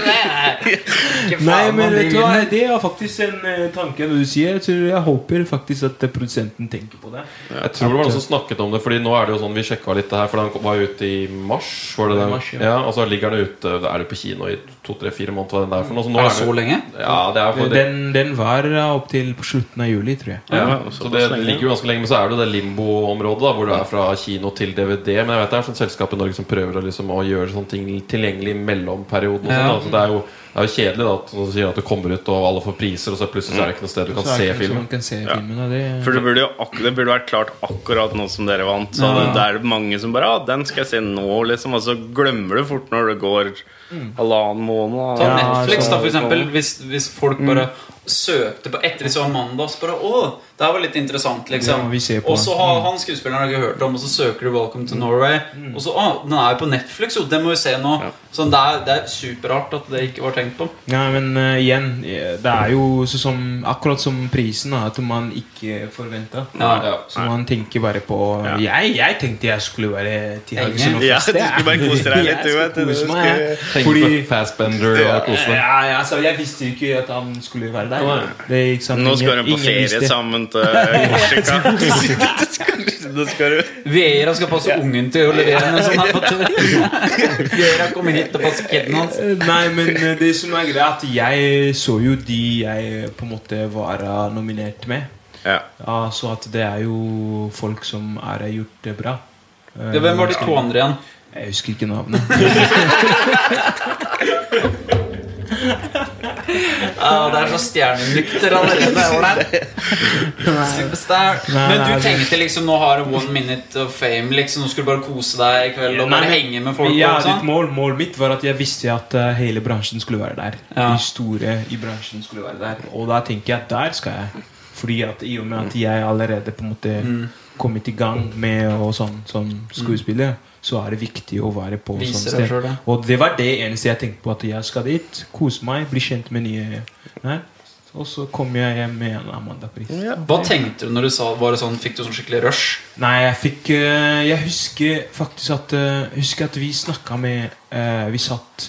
Nei, men vet du hva, det er faktisk en eh, tanke når du sier. Jeg, tror, jeg håper faktisk at eh, produsenten tenker på det. Jeg tror det var noen som snakket om det, Fordi nå er det jo sånn vi sjekka litt det her, for den var ute i mars. Var det det? Mars, ja. ja. Og så ligger den ute Er det på kino i to-tre-fire måneder? Hva den der for noe. Så nå Er det er så lenge? Ja, det er for det, Den, den var opp til på slutten av juli, tror jeg. ja, så det ligger jo ganske lenge Men så er det det limbo-området, hvor det er fra kino til DVD. Men jeg vet det er sånn selskap i Norge som prøver å, liksom, å gjøre sånne ting tilgjengelig mellom mellomperioden. Og sånt, da. Så det, er jo, det er jo kjedelig da, at du sier at du kommer ut og alle får priser, og så plutselig så er det ikke noe sted du kan er se det filmen. kan se filmen ja. det, For det burde jo ak det burde vært klart akkurat nå som dere vant. Så Ja. det, det er mange som bare ah, 'Den skal jeg se nå', liksom. Og så glemmer du fort når det går halvannen måned. Ta. Ja, Netflix, da, for eksempel. Hvis, hvis folk bare søkte på etter de så Amanda, så bare Å, det var litt interessant, liksom. og så har han skuespilleren har ikke hørt om, og så søker du 'Welcome to Norway', og så Å, den er jo på Netflix, jo! Det må vi se nå. Så det er, det er superart at det ikke var tenkt på. Ja, men uh, igjen, eh, det er jo sånn som, akkurat som prisen, da, at man ikke forventa. Ja. Ja. Så man tenker bare på Jeg, jeg tenkte jeg skulle være til Haugesund og Ja, du skulle bare kose deg litt, du, vet du. skulle- Fordi Fastbender og kose deg. ja, ja, altså, Jeg visste jo ikke at han skulle være der. Det, er ikke sant? Nå skal de på ferie visste. Sammen til Korsika. Skal du Veira skal passe ungen til å levere sånn her på tur. Vera kommer hit og passer kiden hans. Eh, Nei, men eh, det som er greia, er at jeg så jo de jeg på en måte var eh, nominert med. Ja. Ja, så at det er jo folk som har gjort det bra. Eh, Ja, hvem var de to andre igjen? Jeg husker ikke navnet. Ja, det er så stjernenykter allerede. Superstar. Men du tenkte liksom nå har du one minute of fame. Liksom, Nå skulle du bare kose deg i kveld og bare henge med folk. Ja, ditt mål, målet mitt var at jeg visste at eh, hele bransjen skulle være der. Ja. De store i bransjen skulle være der. Og da tenker jeg at der skal jeg. Fordi at i og med at jeg allerede på en måte Mm. kommet i gang med og sånn som skuespiller, så er det viktig å være på Vise sånn sted. Det. Og det var det eneste jeg tenkte på. At jeg skal dit, kose meg, bli kjent med nye Nei. Og så kom jeg hjem med en Amanda-pris. Hva tenkte du når du sa Var det sånn, Fikk du sånn skikkelig rush? Nei, jeg fikk eh, Jeg husker faktisk at eh, husker at vi snakka med eh, Vi satt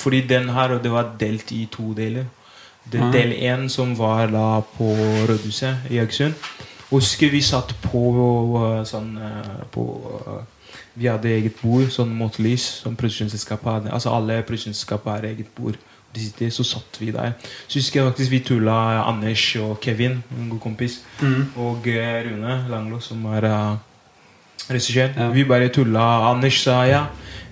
Fordi den her og det var delt i to deler. Det, er Del én som var da på Rødhuset i Haugesund. Husker vi satt på sånn på, Vi hadde eget bord, sånn mot lys, som produksjonsselskapet hadde. Altså alle produksjonsselskap har eget bord. De sitter, så satt vi der. Så husker jeg faktisk vi tulla Anders og Kevin, en god kompis, og eh, Rune Langlo, som er uh, regissør. Ja. Vi bare tulla. Anders sa ja.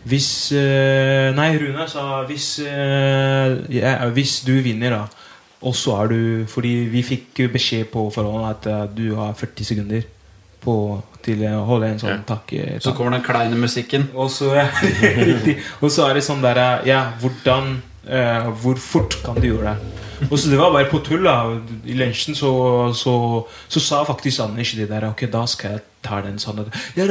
Hvis uh, Nei, Rune sa hvis, uh, ja, hvis du vinner, da. Og så er du Fordi vi fikk beskjed på forhånd at du har 40 sekunder på, til å holde en sånn takke. Så kommer den kleine musikken. Og så, ja, og så er det sånn der Ja, hvordan eh, Hvor fort kan du gjøre det? Og så Det var bare på tull. da I lunsjen så, så, så sa faktisk Anders det der Ok, da skal jeg ta den sånn ja,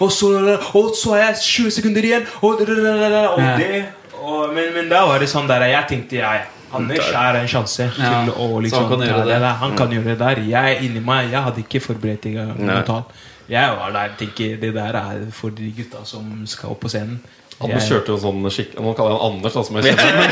og, så, og så er jeg 20 sekunder igjen, og, og det og, men, men da var det sånn der Jeg tenkte ja, ja Anders er en sjanse Ja, til å liksom han kan gjøre det. der. Han kan gjøre det der. Jeg inni meg Jeg hadde ikke forberedt noe. Jeg var der tenker det der er for de gutta som skal opp på scenen. Anders Jeg- kjørte jo en sånn skikkelig Nå kaller jeg han Anders, da, som jeg kjenner.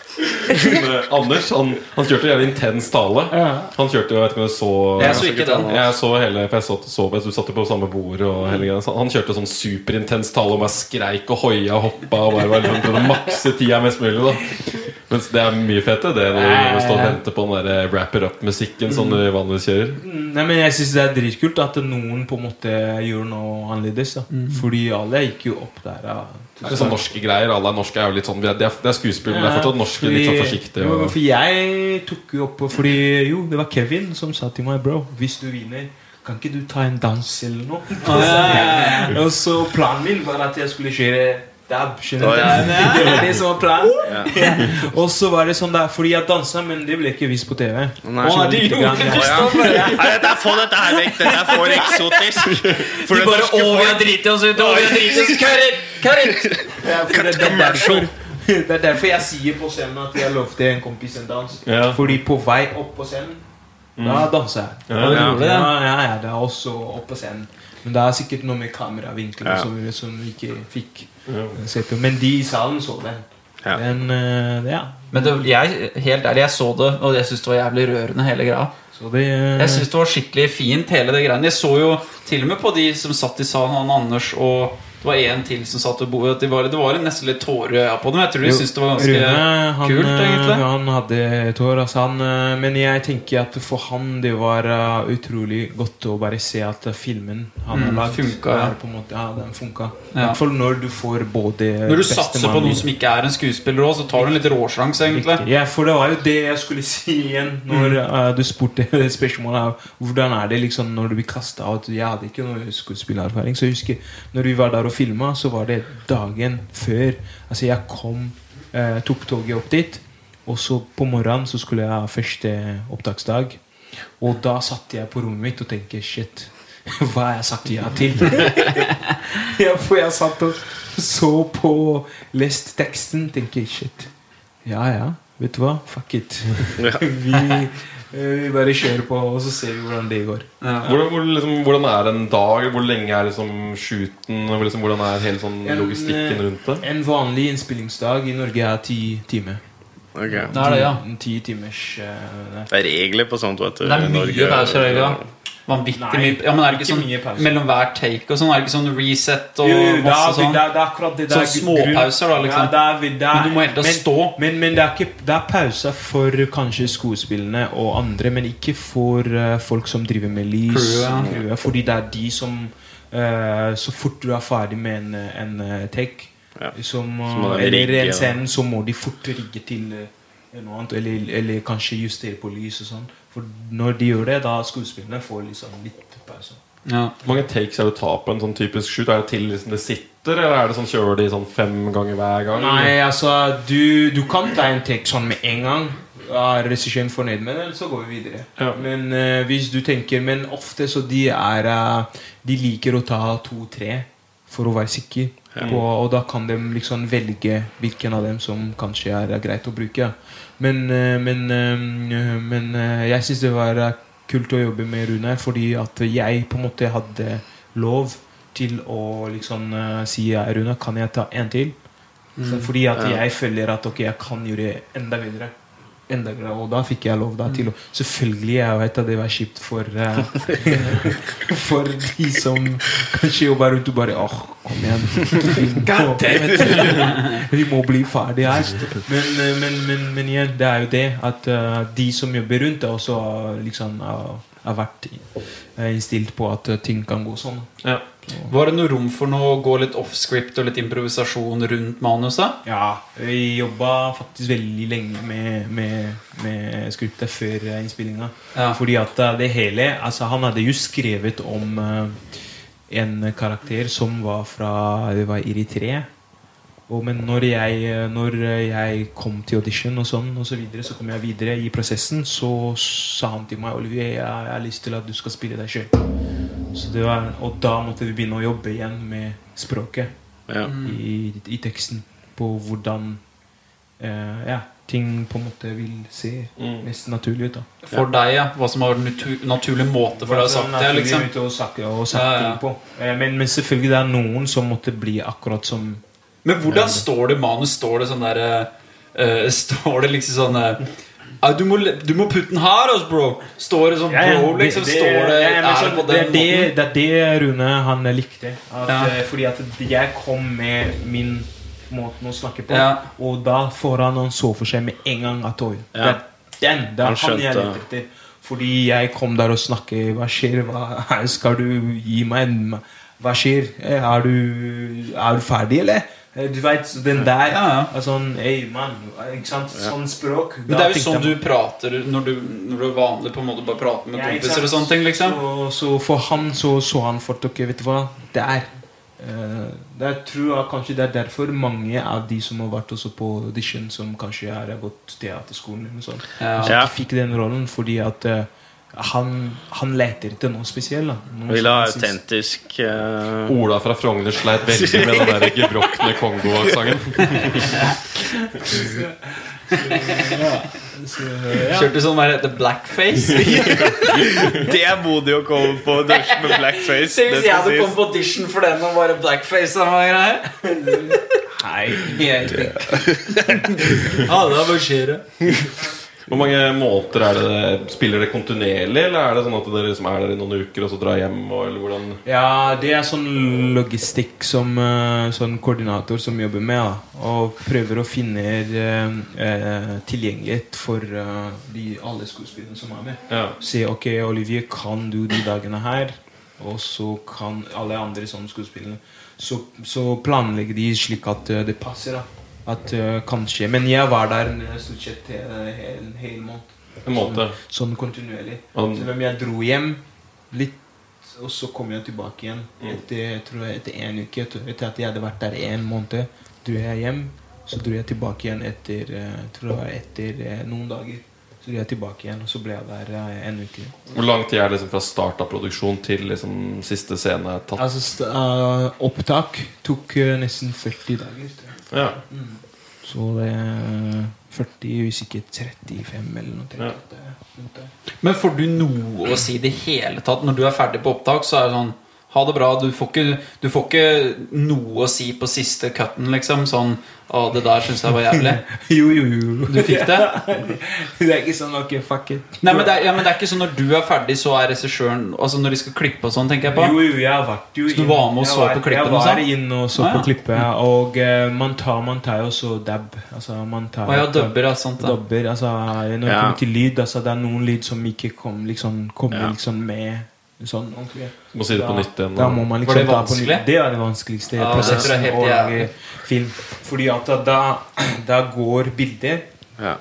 Anders, han, han kjørte jævlig intens tale. Ja. Han kjørte jo, jeg vet ikke om du så Jeg så ikke den. Jeg så hele, for jeg så, så på, du satt jo på samme bord og hele greia. Så Han kjørte sånn superintens tale og bare skreik og hoia og hoppa og bare var liksom, prøvde å makse tida mest mulig. da Mens det er mye fete, det når du står og venter på den der wrap it up-musikken som du vanligvis kjører. Mm, Nei, men jeg syns det er dritkult at noen på en måte gjør noe annerledes. da Fordi alle gikk jo opp der. Ja. Det er sånn norske greier. Alle er norske er jo litt sånn Det er, det er skuespill, men det er fortsatt norske litt sånn forsiktig. Og, For jeg tok jo opp Fordi jo, det var Kevin som sa til meg Bro, hvis du vinner kan ikke du ta en dans eller noe? Og så planen min var at jeg skulle kjøre dab. Skjønner du? ja. Det var det som var planen. Ja. Og så var det sånn der Fordi jeg dansa, men det ble ikke vist på TV. Nei. Åh, Å, de lite grann, gjorde ja. Å, ja. Nei, dette, få dette her vekk. Dette er for eksotisk. For De bare 'Å, vi har driti oss ut! Å, vi har driti oss Karit! Karit!» Ja, for det, det, er derfor, det er derfor jeg sier på scenen at jeg lovte en kompis en dans. Ja. Fordi på vei opp på scenen, da danser jeg. Ja, ja, det? ja, ja, ja, det er også opp på scenen. Men det er sikkert noe med kameravinkel Ja. som, som vi ikke fikk Ja. se på. Men de i salen så den. Ja. Men, uh, ja. Men det, jeg, helt ærlig, jeg så det, og jeg syns det var jævlig rørende, hele greia. Så det uh... Jeg synes det var skikkelig fint, hele det greiene. Jeg så jo til og med på de som satt i salen, han Anders og Det var en til som satt og bo Det var, det var nesten litt tårer i øya på dem. Jeg tror de syntes det var ganske Rune, han, kult, eh, egentlig. Han hadde tår, altså han, eh, men jeg tenker at for han det var eh, utrolig godt å bare se at filmen han har Mm, lagd, funka, ja. på en måte, ja, den funka. I hvert fall når du får både Når du satser på noen som ikke er en skuespiller òg, så tar du en litt råsjanse, egentlig. Ja, for det var jo det jeg skulle si igjen når Mm. uh, du spurte spørsmålet hvordan er det liksom når du blir kasta ut. Jeg hadde ikke noe skuespillererfaring, så jeg husker når vi var der og filma, så var det dagen før. Altså, jeg kom, eh, tok toget opp dit, og så på morgenen så skulle jeg ha første opptaksdag. Og da satt jeg på rommet mitt og tenkte shit, hva har jeg sagt ja til? ja, for jeg satt og så på, lest teksten, tenkte shit. Ja, ja. Vet du hva? Fuck it. vi, vi bare kjører på, og så ser vi hvordan det går. Ja. Hvordan, hvor, liksom, hvordan er en dag? Hvor lenge er liksom shooten? Liksom, hvordan er hele sånn En, logistikken eh, rundt det? En vanlig innspillingsdag i Norge er ti timer. Ok. Det er det, ja. Ti, ti timers uh, Det er regler på sånt, vet du. Det er i mye Norge. pauser, sant? Vanvittig Nei, mye Ja, men er det ikke ikke sånn mye mellom hver take og sånn? Er det ikke sånn reset og Jo, jo, masse sånn? det, er, det er akkurat det. det Sånn er småpauser, da, liksom. Ja, det er, det er, Men du må helt men, stå. Men, men det, er ikke, det er pauser for kanskje skuespillene og andre, men ikke for uh, folk som driver med lys. Crew, ja. fordi det er de som uh, Så fort du er ferdig med en, en eh, take, Ja. som, uh, eller rigge, en scene, så må de fort rigge til noe annet. Eller, eller kanskje justere på lys og sånn. For når de gjør det, da skuespillerne får liksom litt pause. Ja. Hvor mange takes er det å ta på en sånn typisk shoot? Er det til liksom det sitter, eller er det sånn kjører de sånn fem ganger hver gang? Nei, altså du, du kan ta en take sånn med en gang. Er regissøren fornøyd med det, så går vi videre. Ja. Men uh, hvis du tenker Men ofte så de er uh, De liker å ta to-tre for å være sikker. På, og da kan de liksom velge hvilken av dem som kanskje er greit å bruke. Men, eh, men, eh, men eh, jeg syns det var kult å jobbe med Rune, fordi at jeg på en måte hadde lov til å liksom si ja, Rune, kan jeg ta en til? Mm. fordi at jeg føler at ok, jeg kan gjøre enda bedre. Og da fikk jeg lov da til å Selvfølgelig jeg vet at det var kjipt for uh, For de som kanskje jobber rundt og bare Åh, kom igjen. Vi må, bli ferdig her. Men, eh, men, men, men igjen, det er jo det at uh, de som jobber rundt, også liksom har, vært innstilt på at ting kan gå sånn. Ja. Var det noe rom for noe å gå litt off-script og litt improvisasjon rundt manuset? Ja, vi jobba faktisk veldig lenge med, med, med skriptet før eh, innspillinga. Ja. Fordi at eh, det hele Altså, han hadde jo skrevet om eh, en karakter som var fra Det var Eritrea. Men når jeg, når jeg kom til audition, og sånn og så, videre, så kom jeg videre i prosessen, så sa han til meg Olivier, jeg, jeg har lyst til at du skal spille deg sjøl. Og da måtte vi begynne å jobbe igjen med språket Ja. i, i teksten på hvordan eh, ja, ting på en måte vil se Mm. mest naturlig ut. da For deg, ja. Hva som har en natu naturlig måte for deg å sagt det? liksom ut å snakke, og ja. på. Eh, men, men selvfølgelig det er noen som måtte bli akkurat som Men hvordan står det i manus? Står det sånn der eh, Står det liksom sånn eh, «Ah, du, må, du må putte den her, altså, bro! Står det sånn Ja, ja, bro, liksom? står det, ja, men er sånn, det på det, den er det, måten? det er det Rune han likte. At, Ja. eh, Fordi at jeg kom med min måte å snakke på, Ja. og da får han han så for seg med en gang at oi, det Ja. er den! Det Han er han jeg skjønte. leter etter. Fordi jeg kom der og snakket Hva skjer? Hva, skal du gi meg en Hva skjer? Eh, Er du, er du ferdig, eller? Eh, Du vet, den der Ja, ja. er Sånn, hey, man, ikke sant? Sånn språk. Men det er jo sånn du prater når du, når du er vanlig på en måte bare prater med Ja, kompiser og sånne ting. liksom Så, så for han så, så han fort Ok, vet du hva? Det er det er, tror jeg kanskje det er derfor mange av de som har vært også på audition, som kanskje har gått teaterskolen eller noe sånt, Ja. Så de fikk den rollen fordi at eh, han, han leter etter noe spesielt. da. Noe Vil ha autentisk uh... Ola fra Frogner sleit veldig med den der gebrokne Kongo-sangen. Så, ja. Kjørte sånn der heter blackface. Det er modig å komme på audition med blackface. Tenk hvis jeg hadde kommet på audition for den og bare blackface og noe greier. Nei. Ja, hva skjer det? Hvor mange måneder er det Spiller det kontinuerlig, eller er det sånn at dere liksom er der i noen uker og så drar hjem? Eller hvordan Ja, det er sånn logistikk som eh, sånn koordinator som jobber med. Da, og prøver å finne eh, eh, tilgjengelighet for eh, de, alle skuespillerne som er med. Ja. Si ok, Olivier, kan du de dagene her? Og så kan alle andre sånne skuespillere. Så, så planlegger de slik at eh, det passer. da At eh, kanskje Men jeg var der eh, stort sett eh, en hel måned. En måned. Sånn kontinuerlig. Og- Selv om jeg dro hjem litt, og så kom jeg tilbake igjen Mm. etter, jeg tror jeg, etter en uke. Etter, at jeg hadde vært der en måned, dro jeg hjem. Så dro jeg tilbake igjen etter, tror jeg tror var etter eh, noen dager. Så dro jeg tilbake igjen, og så ble jeg der eh, en uke. Hvor lang tid er det liksom fra start av produksjon til liksom siste scene tatt? Altså, eh, opptak tok eh, nesten 40 dager. Ja. Så det er 40, hvis ikke 35 eller noe. Ja. tenker jeg at det er rundt der. Men får du noe å si i det hele tatt? Når du er ferdig på opptak, så er det sånn Ha det bra. Du får ikke, du får ikke noe å si på siste cutten, liksom. Sånn Å, det der syns jeg var jævlig. Jo, jo, jo. Du fikk det? det er ikke sånn ok, fuck it. Nei, men det, er, ja, men det er ikke sånn når du er ferdig, så er regissøren Altså når de skal klippe og sånn, tenker jeg på. Jo, jo, jeg vært jo Så du var med og så på klippet? Jeg var sånn? inne og så Ah, ja. på klippet, og uh, man tar, man tar jo også dab. Altså, man tar ah, ja, dubber, ja. Sant. Dubber, altså, når det Ja. kommer til lyd, altså, det er noen lyd som ikke kom, liksom, kommer Ja. liksom med sånn ordentlig. Må si det på nytt igjen. Da må man liksom Var det vanskelig? Det er det vanskeligste Ja, prosessen å lage film. Fordi at da, da går bildet, Ja.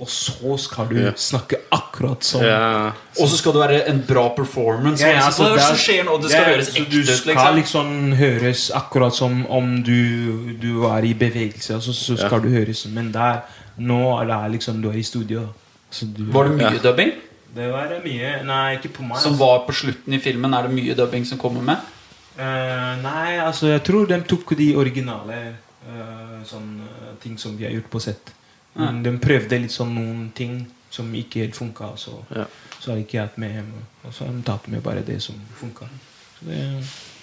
og så skal du Ja. snakke akkurat sånn. ja. Og så skal det være en bra performance. Ja, ja, altså, altså, det det er- skjer nå? Det skal Ja, høres ekte ut. Du skal liksom. liksom høres akkurat som om du, du er i bevegelse. Altså, så skal du høres Men der, nå er det liksom du er i studio. Så du, Var det mye Ja. dubbing? Det var mye Nei, ikke på meg. Som altså. var på slutten i filmen? Er det mye dubbing som kommer med? Uh, nei, altså jeg tror de tok de originale uh, sånn, eh, ting som vi har gjort på sett. Men De prøvde litt sånn noen ting som ikke helt funka. Så, Ja. så har jeg ikke hatt med hjem. Og så har de tatt med bare det som funka. Det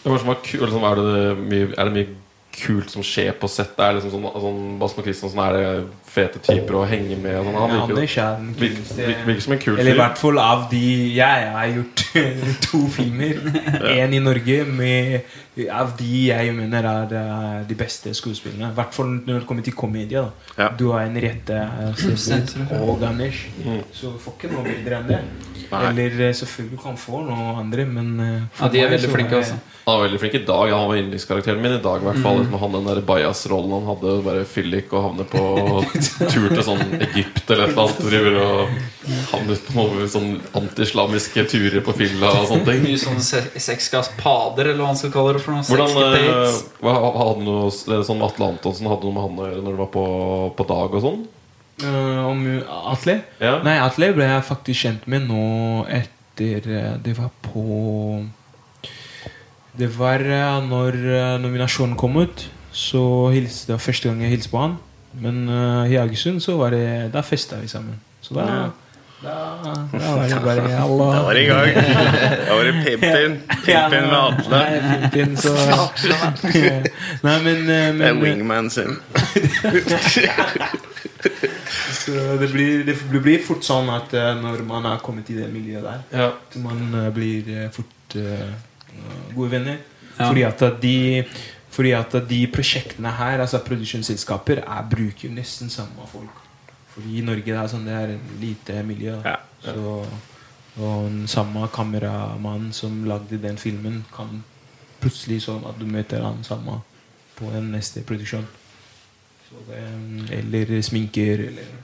det som er, ku- liksom, er, det mye, er det mye kult som skjer på sett? Er det liksom sånn, sånn Basma Christensen er det fete typer å henge med? Og sånn. Han Ja, virker, Anders er den kuleste virker, virker som en kul Eller i hvert fall av de Jeg har gjort to filmer. Én i Norge med av de jeg mener er eh, de beste skuespillerne. I hvert fall når det kommer til komedie. da Ja. Du har en rette Stefan og Anders. Mm. Så du får ikke noe bedre enn det. Nei. Eller eh, selvfølgelig kan få noe andre, men eh, Ja, de er meg veldig flinke, altså. Han var veldig flink i dag. Han var yndlingskarakteren min i dag. I hvert fall liksom, Han den der bajas-rollen han hadde. Bare fyllik og havne på tur til sånn Egypt eller et eller annet. Driver og havner på sånn antislamiske turer på fylla og sånne ting. Mye sånn se- sexgaspader, eller hva man skal kalle det for noe. Hvordan eh, hva, hadde noe, sånn Atle Antonsen hadde noe med han å gjøre når du var på, på dag og sånn? Uh, Om Atle? Ja. Nei, Atle ble jeg faktisk kjent med nå etter eh, Det var på Det var når nominasjonen kom ut. Så hilste, det var første gang jeg hilste på han. Men uh, i Haugesund så var det Da festa vi sammen. Så da, da, da var det bare Da var det i gang. Da var det Pimpin. Pimpin med Atle. Nei, Pimpin, så Nei, men, men Det er men wingman sin. så det, blir, det blir fort sånn at eh, når man har kommet i det miljøet der Ja. Man eh, blir eh, fort uh, gode venner. Ja. Fordi at de fordi at de prosjektene her, altså produksjonsselskaper, er, bruker nesten samme folk. Fordi i Norge det er sånn det er lite miljø. Ja. Så, og den samme kameramann som lagde den filmen, kan plutselig sånn at du møter han samme på den neste produksjon. Så det, eller sminker, eller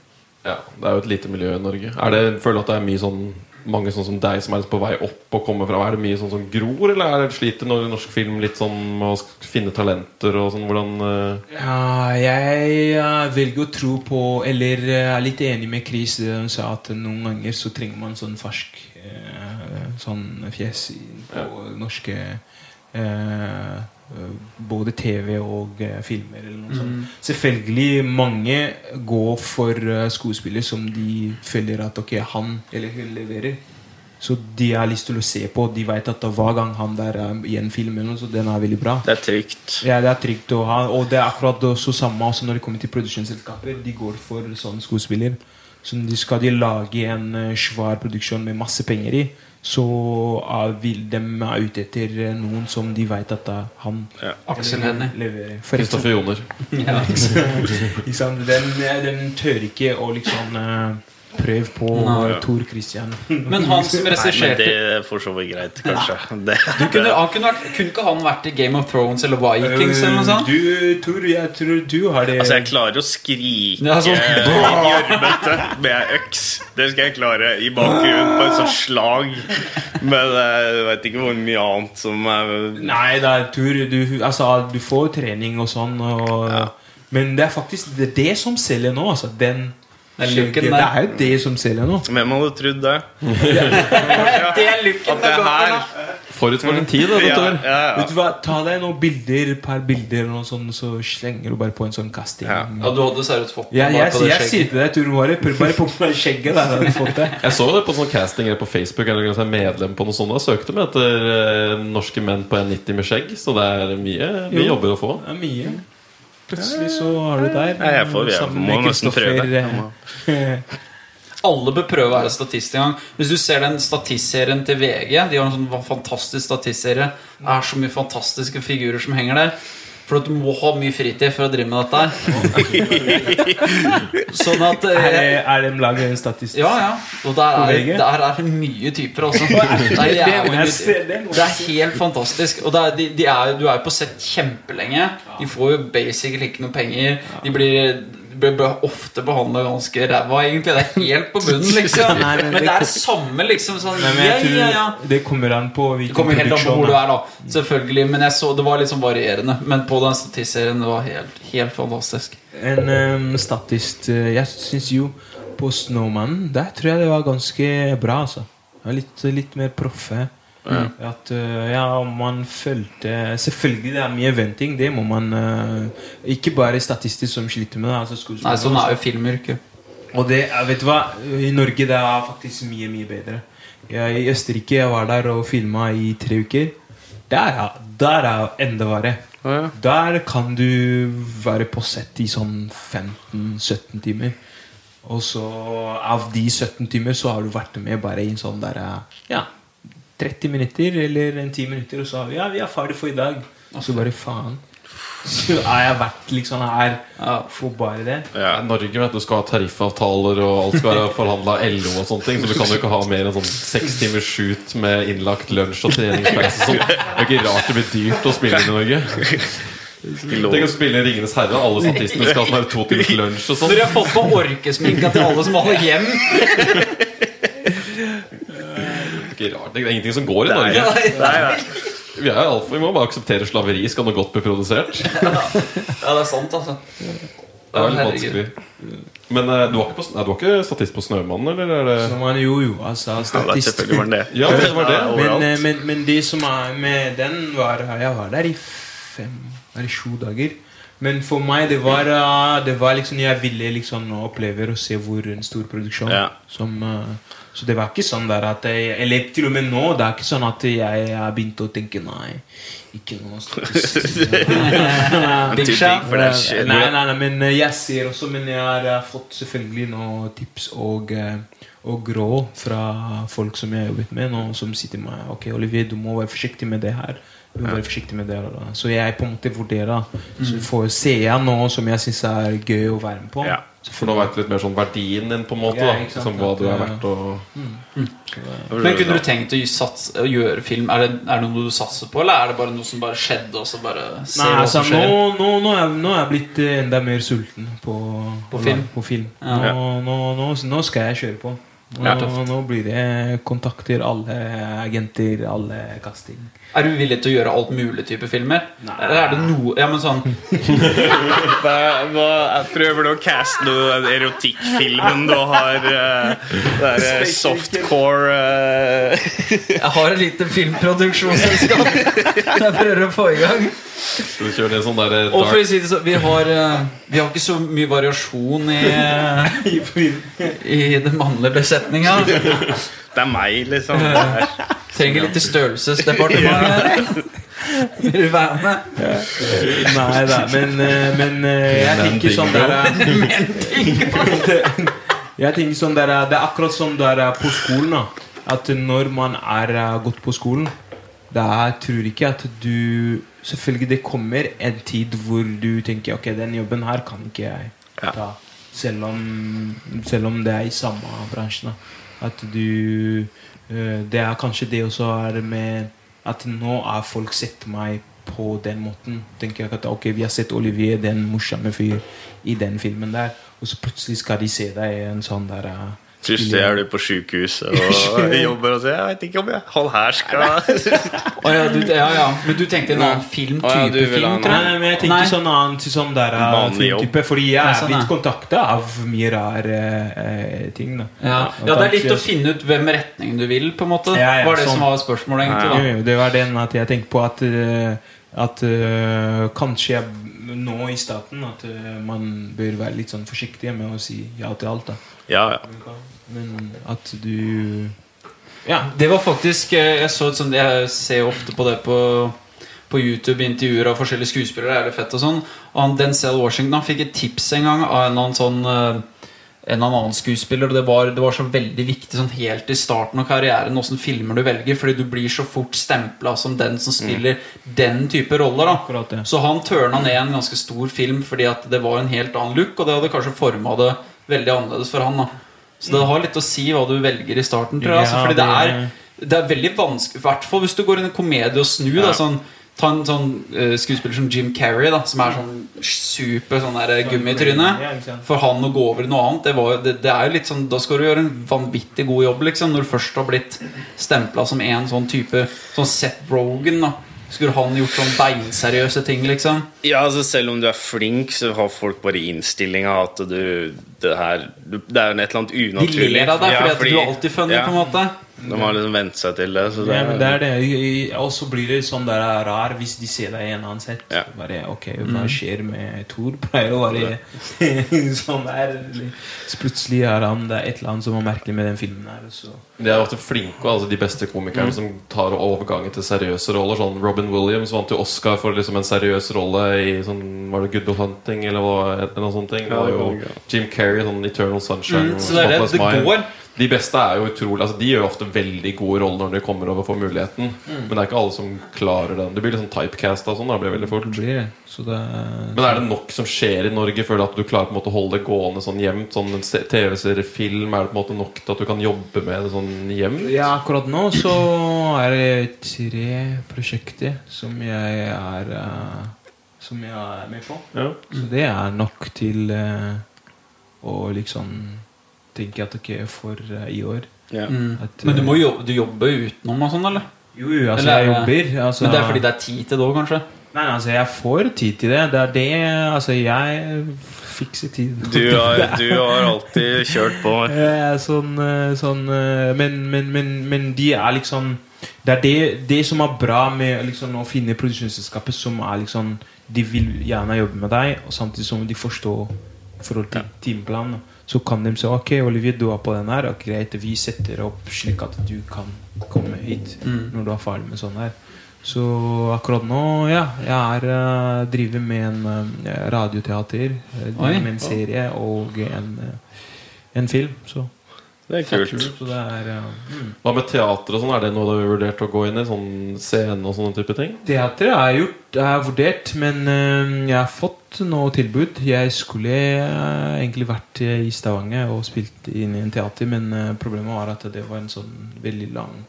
ja. Det er jo et lite miljø i Norge. Er det, føler du at det er mye sånn mange sånn som deg som er på vei opp og kommer fra? Er det mye sånn som gror, eller er det sliter norsk film litt sånn med å finne talenter og sånn? Hvordan uh... Ja, jeg eh, velger å tro på Eller eh, er litt enig med Chris. det Hun sa at noen ganger så trenger man sånn fersk Sånn fjes på på norske uh, Både TV og eh, filmer eller noe sånt. Selvfølgelig mange går for skuespiller skuespillere som de føler at okay, han eller hun leverer. Så de har lyst til å se på. De vet at hver gang han der er i en film, så den er veldig bra. Det er trygt. Ja, det er trygt å ha. Og det er akkurat også samme også når det kommer til produksjonsselskaper. De går for sånn skuespiller. Så de skal de lage en eh, svær produksjon med masse penger i, så eh, vil de er ute etter eh, noen som de vet at eh, han Ja. Aksel Hennie. Kristoffer Joner. Ja. Den, den tør ikke å liksom eh, prøve på Nei. Tor Christian. Men han som regisserte det er for så vidt greit, kanskje. Det, Du kunne, han kunne, vært, kunne ikke han vært i Game of Thrones eller Vikings eller noe sånt? Du, Tor, jeg tror du har det Altså, jeg klarer å skrike Ja, sånn. i gjørmete med øks. Det skal jeg klare i bakgrunnen på et sånt slag. Men jeg vet ikke hvor mye annet som er Nei, det er tur. Du, altså, du får trening og sånn. Og, Men det er faktisk det, det som selger nå. Altså, den det er jo det som selger nå. Hvem hadde trodd det? Det er looken At det her. Forut for din tid, da, ja, ja, ja, Vet du hva, Ta deg noen bilder, per bilder, og sånn, så slenger du bare på en sånn casting. Ja. Ja, du hadde seriøst fått Ja, jeg, jeg, jeg, sier til deg, Tor, Mari, prøv bare på meg skjegget. Der. Jeg så det på sånn casting på Facebook. Eller jeg sånt, medlem på noe sånt Da søkte de etter eh, norske menn på 1,90 med skjegg. Så det er mye, mye Jo. jobber å få. Det er mye. Plutselig så er du der. Nei, jeg får- jeg må nesten prøve. Eh, Alle bør prøve å være statist en gang. Hvis du ser den statistserien til VG De har en sånn fantastisk statistserie. Det er så mye fantastiske figurer som henger der. For du må ha mye fritid for å drive med dette her. sånn at Er, eh, det- er de laget en statistisk Ja, ja. Og der er, der er det mye typer, også. Det er, jævlig det. det er helt fantastisk. Og det er, de, de er, du er jo på sett kjempelenge. De får jo basically ikke noe penger. De blir, blir ofte behandla ganske ræva, egentlig. Det er helt på bunnen, liksom. Nei, men Men det er samme, liksom. Sånn, Nei, ja, ja, ja. Det kommer an på hvilken kommer helt an på hvor du er, da. Selvfølgelig. Men jeg så, det var sånn varierende. Men på den statistserien det var helt, helt fantastisk. En um, statist eh, Jeg syns jo på Snowman Der tror jeg det var ganske bra, altså. Litt, litt mer proffe. At eh, ja, man følte Selvfølgelig det er mye venting. Det må man eh, Ikke bare statister som sliter med det. Altså Nei, sånn er jo filmyrket. Og det, er- vet du hva? I Norge det er faktisk mye, mye bedre. Jeg, I Østerrike jeg var der og filma i tre uker. Der, er- der er enda verre. Ja, ja. Der kan du være på sett i sånn 15-17 timer. Og så av de 17 timer så har du vært med bare i en sånn der Ja, 30 minutter eller en 10 minutter, og så har vi, ja, vi er ferdig for i dag. Og så bare faen. Så har jeg vært liksom her for bare det. Ja. Norge vet du skal ha tariffavtaler, og alt skal være forhandla LO og sånne ting. Så du kan jo ikke ha mer enn sånn seks timers shoot med innlagt lunsj og treningspause. Sånn. Det er ikke rart det blir dyrt å spille inn i Norge. Tenk å spille inn Ringenes herre. Alle statistene skal ha to timers lunsj og sånn. Dere har fått på orkesminka til alle som holder hjem. Det ikke rart. Det er ingenting som går i Nei, Norge. nei, nei. Vi, er alt, vi må bare akseptere slaveri. Skal noe godt bli produsert? Det Ja, det er sant, altså. er litt vanskelig. Men eh, du var ikke, på, nei, du var ikke statist på Snømannen, eller? Er det Så jo, jo, altså Ja, statist. selvfølgelig var det det. Ja, det var det. Men, eh, men, men det som er med den, var Jeg var der i fem eller sju dager. Men for meg, det var, eh, det var liksom Jeg ville liksom oppleve og se hvor en stor produksjon Ja. som eh, Så det var ikke sånn der at jeg Eller til og med nå, det er ikke sånn at jeg har begynt å tenke Nei, ikke noe. Nei, nei, nei, men jeg ser også Men jeg har fått selvfølgelig noen tips og, eh, og råd fra folk som jeg har jobbet med, nå, som sier til meg Ok, Olivier, du må være forsiktig med det her. Du må være forsiktig med det her. Så jeg på en måte vurderer. Så får se jeg noe som jeg syns er gøy å være med på. Ja. For nå vet du litt mer sånn verdien din, på en måte. Ja, da Som hva du er ja. Mm. å Men kunne du tenkt å satse, å gjøre film? Er det, er det noe du satser på, eller er det bare noe som bare skjedde, og så bare ser Nei, hva altså, som nå, skjer? nå, nå, er, nå er jeg blitt eh, enda mer sulten på, På film? På film. Ja. Nå, nå, nå, nå skal jeg kjøre på. Ja, nå blir det kontakter, alle agenter, alle casting. Er du villig til å gjøre alt mulig type filmer? Eller er det noe Ja, men sånn da, hva, jeg prøver du å caste den erotikkfilmen du har uh, Der eh, softcore uh... Jeg har et lite filmproduksjonsselskap. Som jeg prøver å få i gang. Skal du kjøre det sånn der Og for å si det så, vi har, eh, vi har ikke så mye variasjon i, eh, i det mannlige besetninga. Det er meg, liksom. Er- Trenger litt i størrelsesdepartementet. Vil du være med? Nei da, men, eh, men eh, jeg tenker sånn der eh, Jeg tenker sånn der, Det er akkurat som det er på skolen. da At når man er eh, gått på skolen Da tror jeg ikke at du Selvfølgelig det kommer en tid hvor du tenker Ok, den jobben her kan ikke jeg ta. Selv om, selv om det er i samme bransjen. At du eh, Det er kanskje det også er med At nå er folk sett meg på den måten. Tenker jeg at ok, Vi har sett Olivier, den morsomme fyr, i den filmen der. Og så plutselig skal de se deg i en sånn der eh, Plutselig er du på sjukehuset og jobber og sier 'Jeg vet ikke om jeg han her skal oh, ja, du, ja, ja. Men du tenkte en annen film? Type oh, ja, film? Nei, jeg? nei, men jeg tenkte Nei. sånn annen sånn der filmtype. Fordi jeg er sånn, blitt kontakta av mye rare eh, ting. da Ja. ja, det er litt å finne ut hvem retning du vil, på en måte. Ja, ja, var det sånn. som var spørsmålet, Jo, egentlig. jo, det var den at jeg tenkte på at eh, At uh, kanskje jeg, nå i staten at eh, man bør være litt sånn forsiktig med å si ja til alt. da Ja, ja. Men at du Ja. Det var faktisk eh, Jeg så et sånt Jeg ser ofte på det på på YouTube intervjuer av forskjellige skuespillere. Er det fett og sånn Og han Denzel Washington Han fikk et tips en gang av en annen sånn eh, en annen skuespiller. Og det var, det var så veldig viktig sånn helt i starten av karrieren åssen filmer du velger. Fordi du blir så fort stempla som den som spiller den type roller. da Akkurat ja. Så han tørna ned en ganske stor film fordi at det var en helt annen look, og det hadde kanskje forma det veldig annerledes for han. da Så det har litt å si hva du velger i starten, tror jeg. Altså, fordi det er, det er veldig vanskelig, i hvert fall hvis du går inn i komedie og snur. Da, sånn, ta en sånn uh, skuespiller som Jim Carrey, da, som er sånn super sånn der gummitryne. Ikke sant. For han å gå over i noe annet, det, var, det, det er jo litt sånn Da skal du gjøre en vanvittig god jobb, liksom, når du først har blitt stempla som en sånn type Sånn Seth Rogan, da. Skulle han gjort sånn beinseriøse ting, liksom? Ja, altså Selv om du er flink, så har folk bare innstillinga at du Det her Det er jo et eller annet De unaturlig. ler av deg Ja, fordi, du er alltid funny, ja, på en måte. De har liksom vent seg til det. Så det, Ja, men det er det. Og så blir det sånn der rar hvis de ser deg i en annen sett. Ja. Bare, ok, Hva skjer med Thor? Pleier å være sånn der. Så plutselig er han det er et eller annet som er merkelig med den filmen. her så. De er ofte flinke, altså de beste komikerne som tar overgangen til seriøse roller. Sånn Robin Williams vant jo Oscar for liksom en seriøs rolle i sånn Var det Good Will Hunting eller noe sånt. Ja, Jim Carrey, sånn Eternal Sunshine. Mm, så det er det, det går. De beste er jo utrolig altså De gjør ofte veldig gode roller når de kommer over for muligheten. Mm. Men det er ikke alle som klarer den. Du blir litt sånn typecast og sånn. Da blir veldig fort. Det blir. Så det Men er det nok som skjer i Norge? Føler du at du klarer på en måte å holde det gående sånn jevnt? Sånn en TV-serie, film, er det på en måte nok til at du kan jobbe med det sånn jevnt? Ja, akkurat nå så er det tre prosjekter som jeg er uh, Som jeg er med på. Ja. Så det er nok til uh, å liksom tenke at dere for eh, i år ja. Mm. at, Men du eh, må jobbe, du jobber utenom og sånn, eller? Jo, jo, altså Eller er jeg jobber. Altså, Men det er fordi det er tid til det òg, kanskje? Nei, altså jeg får tid til det. Det er det Altså, jeg fikser tid. Du, har, du har alltid kjørt på. Sånn, eh, sånn eh, men, men, men, men de er liksom Det er det, det som er bra med liksom, å finne produksjonsselskapet som er liksom De vil gjerne jobbe med deg, og samtidig som de forstår forhold til timeplanen. Så kan de si ok, Olivier, du er på den her. Og greit, vi setter opp slik at du kan komme hit Mm. når du er ferdig med sånn her. Så akkurat nå, ja. Jeg er uh, driver med en uh, radioteater. eh, med en serie og en, en film. Så Det er kult. så det er eh, mm. Hva med teater og sånn? Er det noe du har vurdert å gå inn i? Sånn scene og sånne type ting? Teater er gjort, er vurdert, men eh, jeg har fått noe tilbud. Jeg skulle eh, egentlig vært i Stavanger og spilt inn i en teater, men problemet var at det var en sånn veldig lang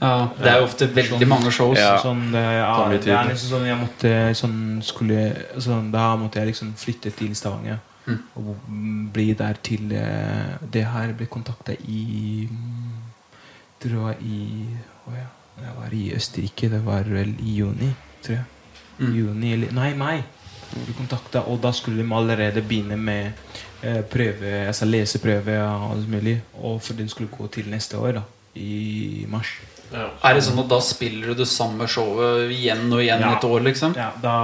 Ja, Det er jo ofte veldig mange shows. Ja. Sånn, det, ja, det er nesten sånn jeg måtte sånn, skulle, sånn, Da måtte jeg liksom flytte til Stavanger. Mm. Og bli der til eh, Det her ble kontakta i mm, Tror jeg i Å ja. Jeg var i Østerrike. Det var vel i juni, tror jeg. Mm. Juni eller Nei, mai. De kontakta, og da skulle de allerede begynne med eh, prøve, altså leseprøve og alt mulig. Og for den skulle gå til neste år, da. I mars. Er det sånn at da spiller du det samme showet igjen og igjen Ja. et år, liksom? Ja, da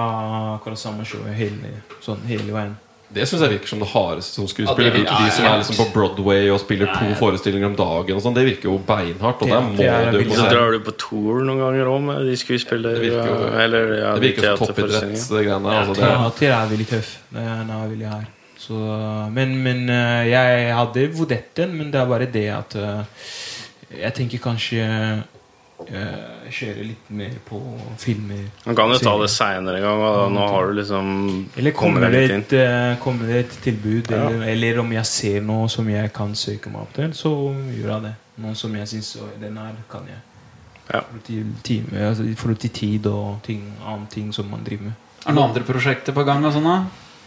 akkurat samme show hele, sånn hele veien. Det syns jeg virker som det hardeste som Ja, skuespiller. det virker- de som ja, ja. er liksom på Broadway og spiller to forestillinger om dagen, og sånn, det virker jo beinhardt. Og Ja, der må det er du på Så drar du på tour noen ganger òg med de skuespillere? Det virker jo- eller, ja, Det virker som toppidrett, teaterforestillinger. det greiene der. Altså, det, Teater er veldig tøff. Er veldig hard. Så, men men eh, jeg hadde vurdert den, men det er bare det at eh, Jeg tenker kanskje kjøre litt mer på filmer. Man kan jo ta det seinere en gang. Og da, nå har du liksom Eller kommet kommer det, litt inn. et, eh, kommer det et tilbud, eller, eller om jeg ser noe som jeg kan søke meg opp til, så gjør jeg det. Noe som jeg syns den her kan jeg. Ja. Forhold til altså, I forhold til tid og ting, annen ting som man driver med. Er det noen andre prosjekter på gang? og sånn da?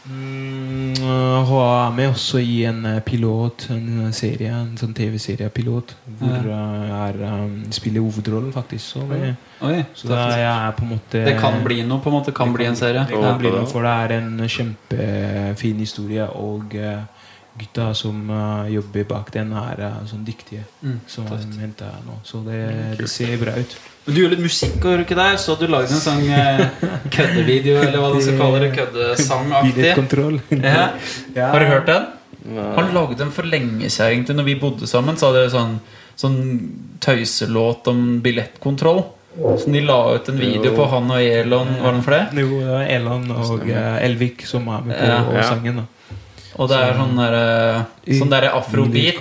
Mm, øh, er med også i en eh, pilot, en eh, serie, en sånn TV-seriepilot, hvor ja. jeg er, um, spiller hovedrollen, faktisk. Så, det, Oi, så det, er jeg på en måte Det kan bli noe, på en måte. Kan bli en serie. Det kan bli noe, for det er en kjempefin historie, og eh, gutta som uh, jobber bak den, er uh, sånn dyktige. Mm, som henta nå. Så det, det ser bra ut. Men Du gjør litt musikk, gjør du ikke det? Så du lagde en sånn uh, køddevideo, eller hva du skal kalle det. Køddesangaktig. Ja. Ja. Har du hørt den? Han lagde den for lenge siden. egentlig Når vi bodde sammen, så hadde de sånn, sånn tøyselåt om billettkontroll. Så de la ut en video på han og Elon. Var det for det? Jo, det var Elan og eh, Elvik som er med på Ja. Ja. sangen. da Og det er sånn derre sånn der afrobeat.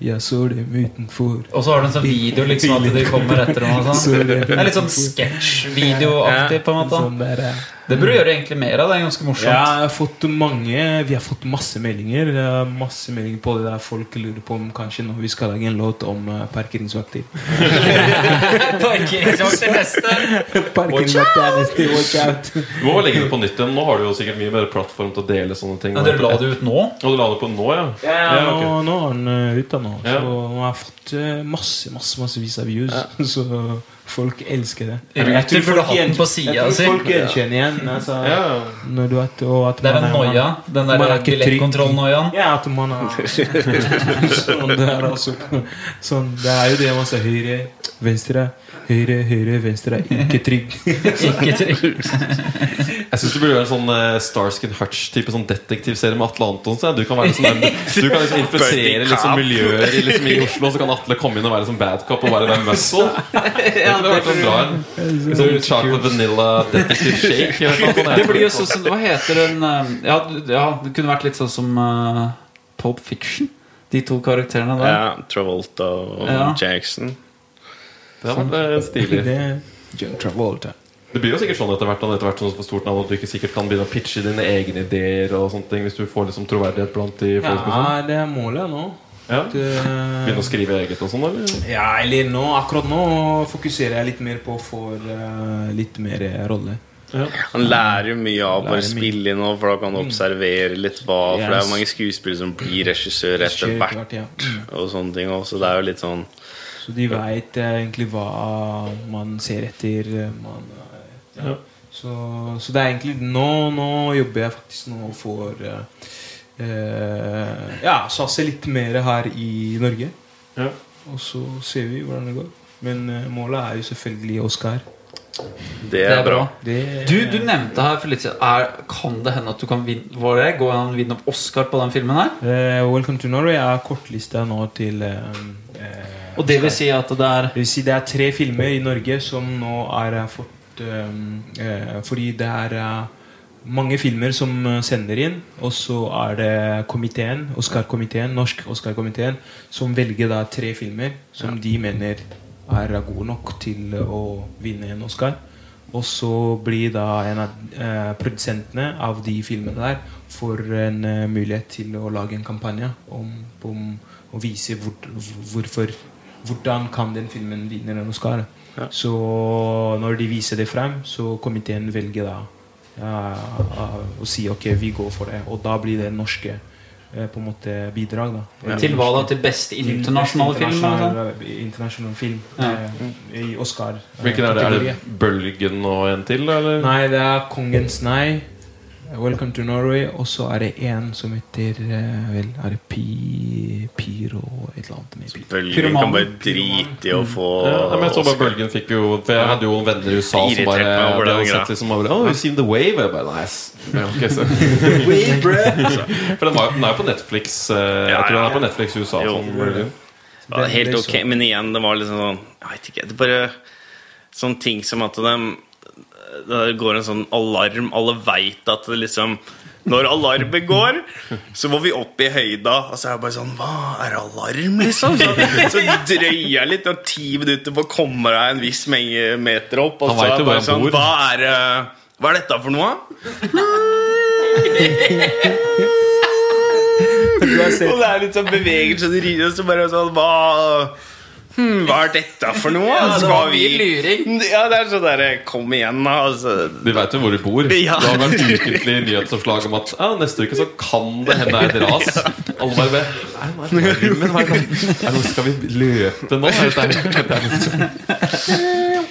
Jeg så dem utenfor. Og så har du en sånn video liksom at de kommer etter dem. og sånn det- Det er litt sånn sketsjvideoaktig, på en måte. Eh. Det burde du gjøre egentlig mer av. Det er ganske Ja, morsomt. jeg har fått mange Vi har fått masse meldinger. Er Masse meldinger på det der folk lurer på om kanskje når vi skal lage en låt om parkeringsvakter. parkeringsvakter. Neste. Parkeringsvakter er neste, watch out! Du må legge det på nytt igjen. Nå har du jo sikkert mye bedre plattform til å dele sånne ting. Ja, Dere la det ut nå? Og du la det på nå, ja? Ja, Ja, okay. nå, nå er den uh, ute nå. Ja. Så nå har jeg fått masse, masse masse, vis av views. Så folk elsker det. Burde hatt den på jeg sida tror si. folk gjenkjenner igjen. Altså, Ja. når du vet, og at Det er den en noia. Den er der billettkontroll-noiaen. Ja, at man har sånn, det er altså, sånn, Det er jo det man ser Høyre, venstre. Høyre, høyre, venstre. er Ikke trygg. Ikke trygg. Jeg syns du burde en sånn uh, Starskin Hutch-type sånn detektivserie med Atle Antonsen. Du kan, være sånn, du kan liksom infisere litt sånn miljøer i, liksom, i Oslo, så kan Atle komme inn og være sånn bad cop og være den muscle. Ja, det vært sånn bra Sånn chocolate vanilla detective shake. Det blir jo sånn som Hva heter den eh, ja, ja, det kunne vært litt sånn som uh, Pulp Fiction. De to karakterene der. Ja, Travolta og Ja. Jackson. Det hadde vært eh, stilig. John Travolta. Det blir jo sikkert sånn etter hvert at etter hvert sånn for stort navn at du ikke sikkert kan begynne å pitche dine egne ideer og sånne ting hvis du får liksom troverdighet blant de folk. sånn. Ja, det er målet nå. Ja. At, uh, Begynne å skrive eget og sånn, eller? ja, eller nå, akkurat nå fokuserer jeg litt mer på å få uh, litt mer rolle. Han lærer jo mye av bare spille inn, for da kan du observere litt hva For det er jo mange skuespillere som blir regissør etter hvert. ja. Mm. Og sånne ting også, Så det er jo litt sånn Så de veit egentlig hva man ser etter. Man, eh, ja. Så, så det er egentlig nå, nå jobber jeg faktisk nå for eh, eh, Ja, satse litt mer her i Norge. Ja. Og så ser vi hvordan det går. Men eh, målet er jo selvfølgelig Oscar. Det er, bra. Det, Du, du nevnte her for litt siden er, Kan det hende at du kan vinne Var det? Gå an å vinne opp Oscar på den filmen her? Eh, Welcome to Norway er kortlista nå til eh, eh, Og det vil si at det er Det vil si det er tre filmer i Norge som nå er eh, fått eh, eh, Fordi det er eh, mange filmer som sender inn, og så er det komiteen, Oscar-komiteen, norsk Oscar-komiteen, som velger da tre filmer som de mener er gode nok til å vinne en Oscar. Og så blir da en av eh, produsentene av de filmene der får en eh, mulighet til å lage en kampanje om, om å vise hvor, hvorfor hvordan kan den filmen vinne en Oscar. Ja. Så når de viser det frem, så komiteen velger da ja, å si ok, vi går for det. Og da blir det norske eh, på en måte bidrag. da Ja. Til hva da? Til beste internasjonale film? Internasjonal, internasjonal film Ja. eh, i Oscar. eh, Hvilken er det? Er det Bølgen og en til, eller? Nei, det er Kongens nei. Welcome to Norway. Og så er det en som heter eh, vel, Er det Pi, Pyro et eller annet med Pyro. Bølgen kan bare drite i å få Ja, men jeg så bare Bølgen fikk jo For jeg hadde jo venner i USA som bare over hadde sett liksom bare, Oh, you've seen The Wave? Jeg bare, nice. okay, ok, så. For den, var, den er jo på Netflix eh, Jeg tror den er på Netflix i USA sånn, Ja, helt ok, men igjen, det var liksom sånn Jeg vet ikke, det er bare sånne ting som at de Det går en sånn alarm Alle vet at det liksom Når alarmen går, så må vi opp i høyda. Og så er jeg bare sånn Hva er alarm, liksom? Så, så drøyer jeg litt, og ti minutter på å komme deg en viss menge meter opp. Og så er jeg bare sånn. Hva er, hva er dette for noe? Og det er litt sånn bevegelse, og så bare sånn Hva hmm, Hva er dette for noe? Ja, det Skal var vi luring. Ja, det er sånn derre Kom igjen, da. Altså. Vi veit jo hvor vi bor. Ja. Det har vært ukentlig nyhetsoppslag om at ja, neste uke så kan det hende er et ras. Alle bare ved, Nei, hva er det? Er Skal vi løpe nå? Er dette er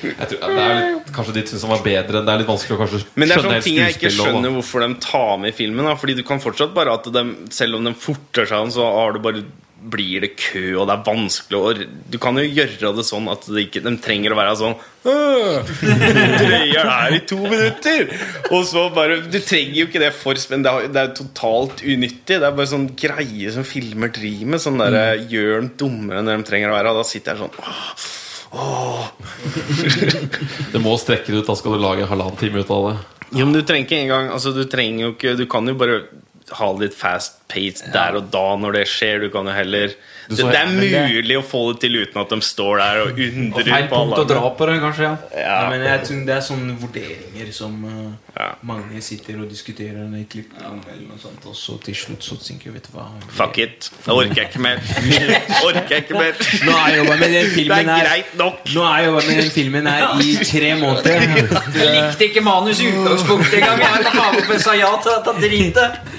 Jeg tror, det er litt, kanskje de syns han var bedre. Det er litt vanskelig å kanskje Men det er skjønne sånne ting jeg ikke skjønner hvorfor de tar med i filmen. Da. Fordi du kan fortsatt bare at de, Selv om de forter seg, så har du bare blir det kø, og det er vanskelig og Du kan jo gjøre det sånn at det ikke, de trenger å være sånn «Åh, Drøyer her i to minutter! Og så bare Du trenger jo ikke det for spenn. Det er, det er totalt unyttig. Det er bare sånn greie som filmer driver med. Sånn der, Gjør dem dummere enn de trenger å være. Og da sitter jeg sånn åh, åh. Det må strekke det ut. Da skal du lage halvannen time ut av det. Ja, men du trenger ikke engang altså, Du trenger jo ikke Du kan jo bare ha det litt fast pace der og da når det skjer. Du kan jo heller det, det er mulig å få det til uten at de står der og undrer Og feil på punkt å dra på det, kanskje. ja Ja, Ja. men jeg tror Det er sånne vurderinger som uh, Ja. mange sitter og diskuterer eller noe sånt, og så til slutt så tenker jeg, vet du hva Fuck it. Jeg orker jeg ikke mer. orker jeg ikke mer. Nå er jeg jobba med den Det filmen er her greit nok. Nå har jeg jobba med den filmen her i tre måneder. Jeg likte ikke manus i utgangspunktet engang. Jeg er.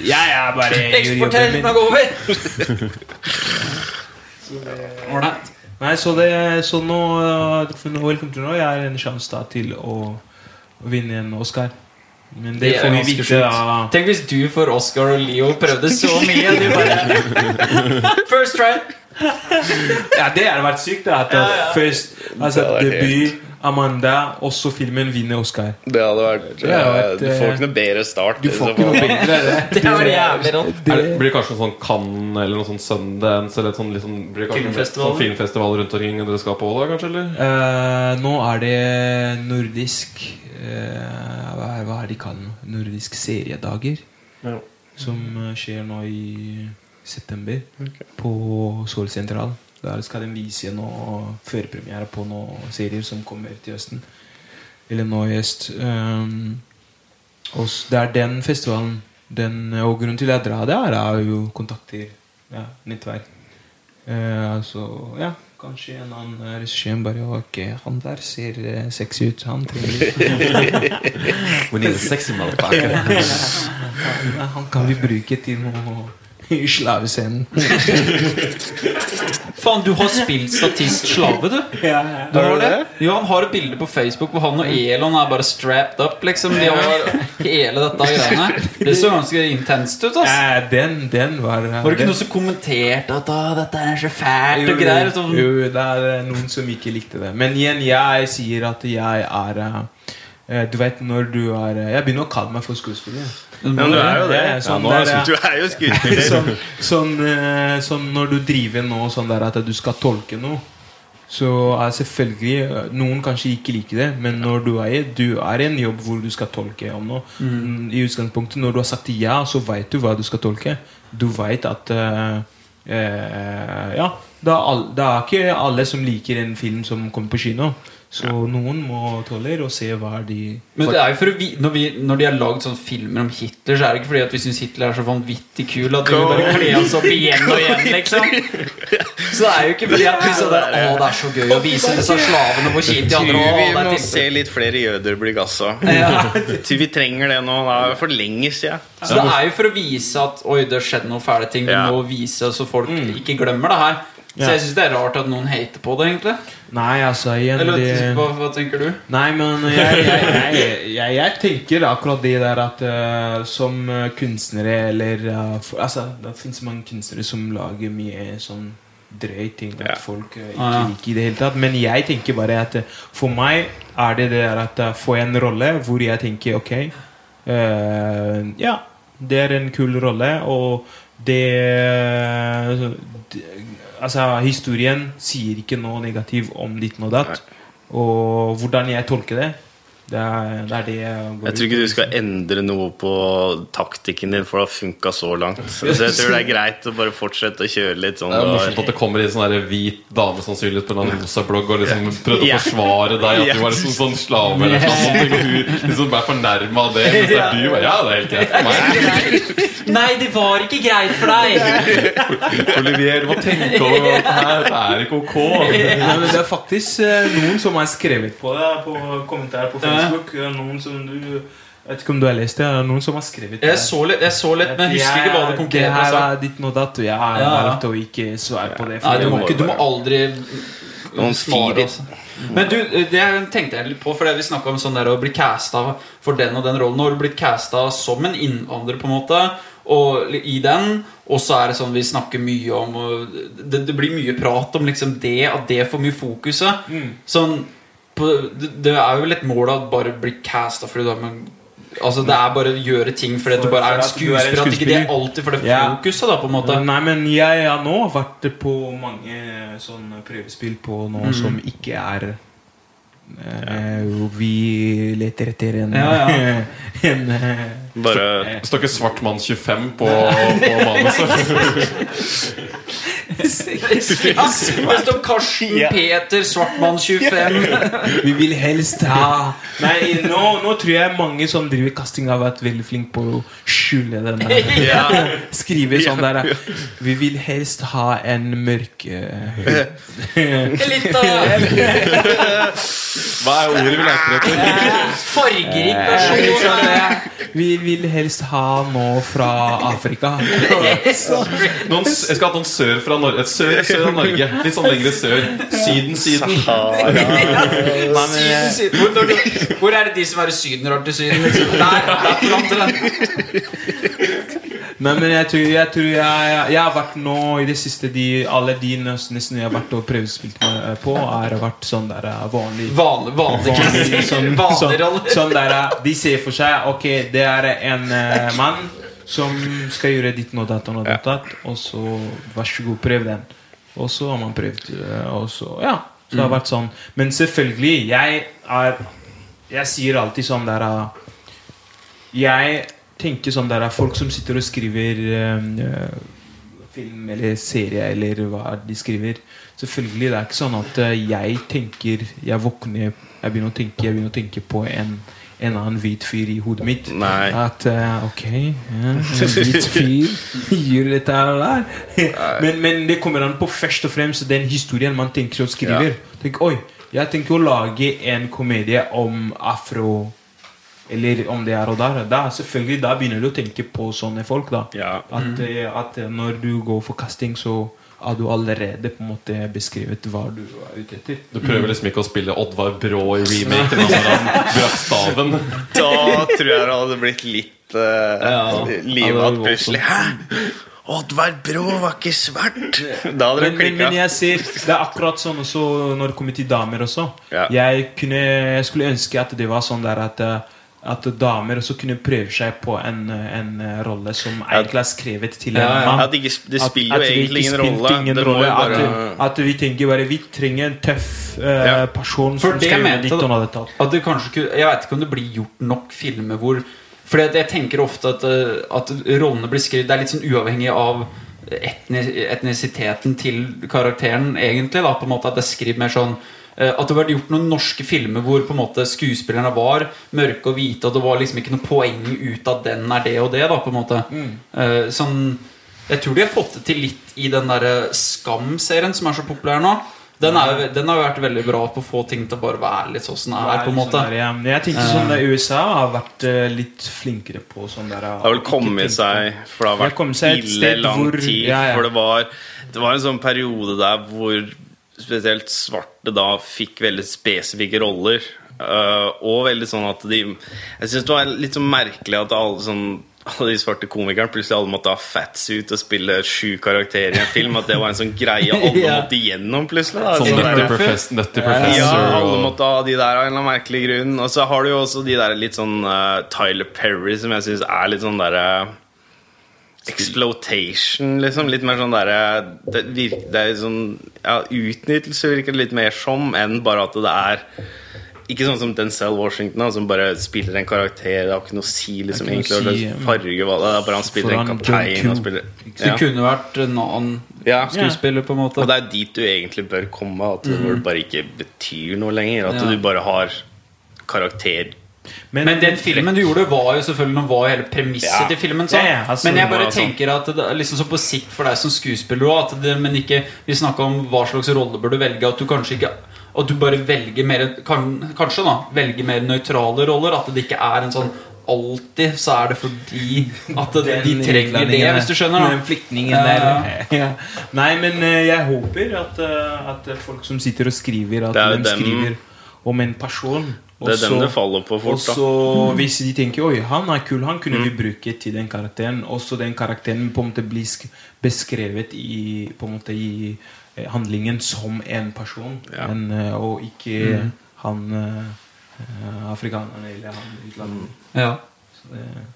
Jeg er bare min. går over. Ålreit. Nei, så, det, så nå, for Welcome to Norway er en sjanse da til å vinne en Oscar. Men det, Det får vi vite da. Tenk hvis du for Oscar og Leo prøvde så mye. Du bare First try. Ja, det hadde vært sykt. da, At ja. først altså, Det debut, Amanda, og så filmen vinner Oscar. Det hadde vært, Det hadde vært, Du får eh, ikke noe bedre start. Du får ikke noe bedre det. Det var jævlig rått. Er det, blir det kanskje en sånn Cannes eller noe sånn Sundance eller et sånn, liksom, blir kanskje Filmfestival? Sånn filmfestival rundt omkring dere skal på da, kanskje? eller? Uh, nå er det nordisk uh, hva, er, hva er de kaller det? Nordisk seriedager. Ja. Som eh, skjer nå i september på Solsentral. Der skal de vise noe førpremiere på noen serier som kommer til høsten. Eller nå i høst. Um, og det er den festivalen. Den, og grunnen til at jeg drar der, er jo kontakter. Ja, nettverk. Uh, altså, ja Kanskje en annen regissør bare Ok, han der ser eh, sexy ut. Han trenger We need a sexy motherfucker. han, han kan vi bruke til noe i slavescenen. Faen, du har spilt statist slave, du. Du har det? Jo, han har et bilde på Facebook hvor han og Elon er bare strapped up. liksom De har hele dette greiene. Det så ganske intenst ut. ass Ja, den, den var Var det ikke noen som kommenterte at «Å, dette er så fælt og greier? Sånn. Jo, det er eh, noen som ikke likte det. Men igjen, jeg sier at jeg er eh, eh, Du vet når du er Jeg begynner å kalle meg for skuespiller. Men du er jo det. Sånn ja, nå du er jo skuespiller. sånn, sånn, sånn når du driver nå sånn der at du skal tolke noe Så er selvfølgelig eh, Noen kanskje ikke liker det Men når du er, du er i en jobb hvor du skal tolke om noe. Mm, I utgangspunktet Når du har sagt ja Så vet du hva du skal tolke. Du vet at uh, uh, Ja det er, all, det er ikke alle som liker en film som kommer på kino Så noen må tåle å se hva de Men det er jo for å vi, når, vi, når de har lagd sånne filmer om Hitler, så er det ikke fordi at vi syns Hitler er så vanvittig kul at vi vil bare kle oss opp igjen og igjen, liksom. Så det er jo ikke fordi at vi så der, Å, det er så gøy å vise disse slavene hvor kjipt de andre Å, vi det er må se litt flere jøder bli gassa. ja. Vi trenger det nå. Det er for lenge siden. Så det er jo for å vise at Oi, det har skjedd noen fæle ting. Vi må vise så folk ikke glemmer det her. Så jeg syns det er rart at noen hater på det, egentlig. Nei, altså igjen Eller de... hva, hva tenker du? Nei, men jeg, jeg, jeg, jeg, jeg tenker akkurat det der at uh, som eh, kunstnere eller uh, for, Altså, det fins mange kunstnere som lager mye sånn drøy ting at folk uh, ikke Ah, liker i det hele tatt. Men jeg tenker bare at for meg er det det der at får jeg en rolle hvor jeg tenker ok eh, Ja, det er en kul rolle, og det, det Altså, historien sier ikke noe negativt om ditt og datt. Og hvordan jeg tolker det, Det er det, er det jeg går Jeg tror ikke du skal endre noe på taktikken din, for det har funka så langt. Så jeg tror det er greit å bare fortsette å kjøre litt sånn. Det er morsomt at det kommer en sånn hvit dame sannsynligvis på en rosa blogg og liksom prøvde å forsvare deg. At du var liksom sånn slave eller noe sånt. Og du liksom ble fornærma av det. Mens det er du bare, ja, det er helt greit for meg. Nei, det var ikke greit for deg! Olivier, du må tenke over at det her er ikke ok. Men det er faktisk eh, noen som har skrevet på det på kommentarer på Facebook. Det er Noen som du Jeg vet ikke om du har lest det? det er Noen som har skrevet Jeg så litt, jeg så litt men jeg husker ikke hva det konkrete Det her er ditt nå, og jeg har Ja, valgt å ikke svare på det. Nei, du må, ikke, du må aldri Noen svare, altså. Men du, det tenkte jeg litt på, for vi snakka om sånn der å bli casta for den og den rollen. Nå har du blitt casta som en innvandrer, på en måte, og i den. Og så er det sånn vi snakker mye om og det, det blir mye prat om liksom det, at det får mye fokuset. Sånn på, det, det er jo vel et mål at bare bli casta fordi du har med Altså Det er bare å gjøre ting fordi for, du bare er en er skuespiller. At ikke det er alltid for det Ja. fokuset, da, på en måte. Nei, men jeg har nå vært på mange sånne prøvespill på noe Mm. som ikke er eh, Vi leter etter en, Ja, en eh, Bare står ikke Svart mann 25 på, på manuset. Det står Karsten Ja. Peter Svartmann 25. Vi vil helst ha Nei, nå, nå tror jeg mange som driver casting, har vært veldig flinke på å skjule den der. Ja. Skrive sånn der Vi vil helst ha en mørk eh, Litt av Hva er ordet vi leter etter? fargerik sånn, eh, Vi vil helst ha noe fra Afrika. Noen, jeg skal ha noen sør fra Norge. Et sør, sør av Norge. Litt sånn lengre sør. Syden, Syden. Syden, syden. Hvor, når du, hvor er det de som er i Syden, drar til Syden? Liksom? Der, der fram til den. Nei, men jeg tror jeg, tror jeg, jeg har vært nå i det siste de, Alle de nesten jeg har vært og prøvespilt med på, har vært sånn der eh, vanlig Vanlig, vanlig, Vanlig, sånn, vanlig sånn, rolle. sånn der, eh, De ser for seg Ok, det er en uh, mann som skal gjøre ditt og datt og datt, og så vær så god, prøv den. Og så har man prøvd, eh, og så Ja. Så det har vært sånn. Men selvfølgelig, jeg er Jeg sier alltid sånn der eh, Jeg tenker sånn der Folk som sitter og skriver øh, film eller serie eller hva de skriver Selvfølgelig, det er ikke sånn at jeg tenker Jeg våkner Jeg begynner å tenke, jeg begynner å tenke på en en annen hvit fyr i hodet mitt. Nei. At uh, ok, ja, en hvit fyr gjør dette her der. men, men det kommer an på først og fremst den historien man tenker og skriver. Tenk, oi, jeg tenker å lage en komedie om afro eller om det er og der. Da, selvfølgelig, da begynner du å tenke på sånne folk. da Ja. at, mm. at eh, når du går for casting, så har du allerede på en måte beskrevet hva du er ute etter. Du prøver liksom ikke å spille Oddvar Brå i remake Altså, brakk staven. Da tror jeg det hadde blitt litt uh, Ja, livet plutselig. Hæ? Oddvar Brå var ikke svart! Da hadde Men, men, klikka. men jeg ser Det er akkurat sånn også når det kommer til damer også. Ja. Jeg, kunne, jeg skulle ønske at det var sånn der at eh, at damer også kunne prøve seg på en, en rolle som egentlig er skrevet til en Ja, ja. mann. At det, spiller at jo egentlig ingen rolle. ingen Det rolle, bare at, at vi tenker bare Vi trenger en tøff uh, Ja. person For som det skal gjøre ditt og datt. At det kanskje Jeg vet ikke om det blir gjort nok filmer hvor For jeg tenker ofte at, eh, at rollene blir skrevet Det er litt sånn uavhengig av etnis, etnisiteten til karakteren, egentlig. da På en måte At det er skrevet mer sånn At det har vært gjort noen norske filmer hvor på en måte skuespillerne var mørke og hvite, og det var liksom ikke noe poeng ut av den er det og det. da på en måte mm. Sånn Jeg tror de har fått det til litt i den derre Skam-serien som er så populær nå. Den, er, den har jo vært veldig bra på å få ting til å bare være litt sånn som det er. på en måte Sånn der, ja. Jeg tenker sånn der USA har vært eh, litt flinkere på sånn der Det har vel kommet seg For det har vært ille lang hvor- tid. ja, ja. For det var, det var en sånn periode der hvor spesielt svarte da fikk veldig spesifikke roller. øh, og veldig sånn at de Jeg syns det var litt sånn merkelig at alle sånn alle de svarte komikerne plutselig alle måtte ha fatsuit og spille sju karakterer i en film. At det var en sånn greie alle Ja. måtte igjennom plutselig. Da. Sånn Nutty Professor. Professor ja, alle måtte ha de der av en eller annen merkelig grunn. Og så har du jo også de der litt sånn uh, Tyler Perry, som jeg syns er litt sånn derre Exploitation, liksom. Litt mer sånn derre det, virker- det er sånn Ja, utnyttelse virker det litt mer som enn bare at det er Ikke sånn som Denzel Washington, da, som bare spiller en karakter. Det har ikke noe å si liksom, egentlig si, farge hva det er. Bare han spiller en kaptein. Q. spiller, ja. Det kunne vært en annen Ja. skuespiller, på en måte. Og det er dit du egentlig bør komme. At det det bare ikke betyr noe lenger. At Ja. du bare har karakter. Men, Men den filmen du gjorde, var jo selvfølgelig Nå var jo hele premisset Ja. til filmen. Ja, ja, altså, men jeg bare sånn. tenker at det liksom så på sikt for deg som skuespiller at det, Men ikke Vi snakka om hva slags rolle bør du velge. At du kanskje ikke At du bare velger mer kan, Kanskje da velger mer nøytrale roller. At det ikke er en sånn Alltid så er det fordi at det, de trenger det, hvis du skjønner. Den da flyktningen Ja, der. Ja. Nei, men eh, jeg håper at, eh, at folk som sitter og skriver, at de skriver om en person. Det er dem det faller på Og fort. da så hvis de tenker Oi, han er kul, han kunne vi Mm. bruke til den karakteren. Og så den karakteren på en måte blir beskrevet i, på en måte i eh, handlingen som en person. Ja. En, eh, og ikke Mm. han eh, afrikaneren eller han utlendingen. Ja. Så, det-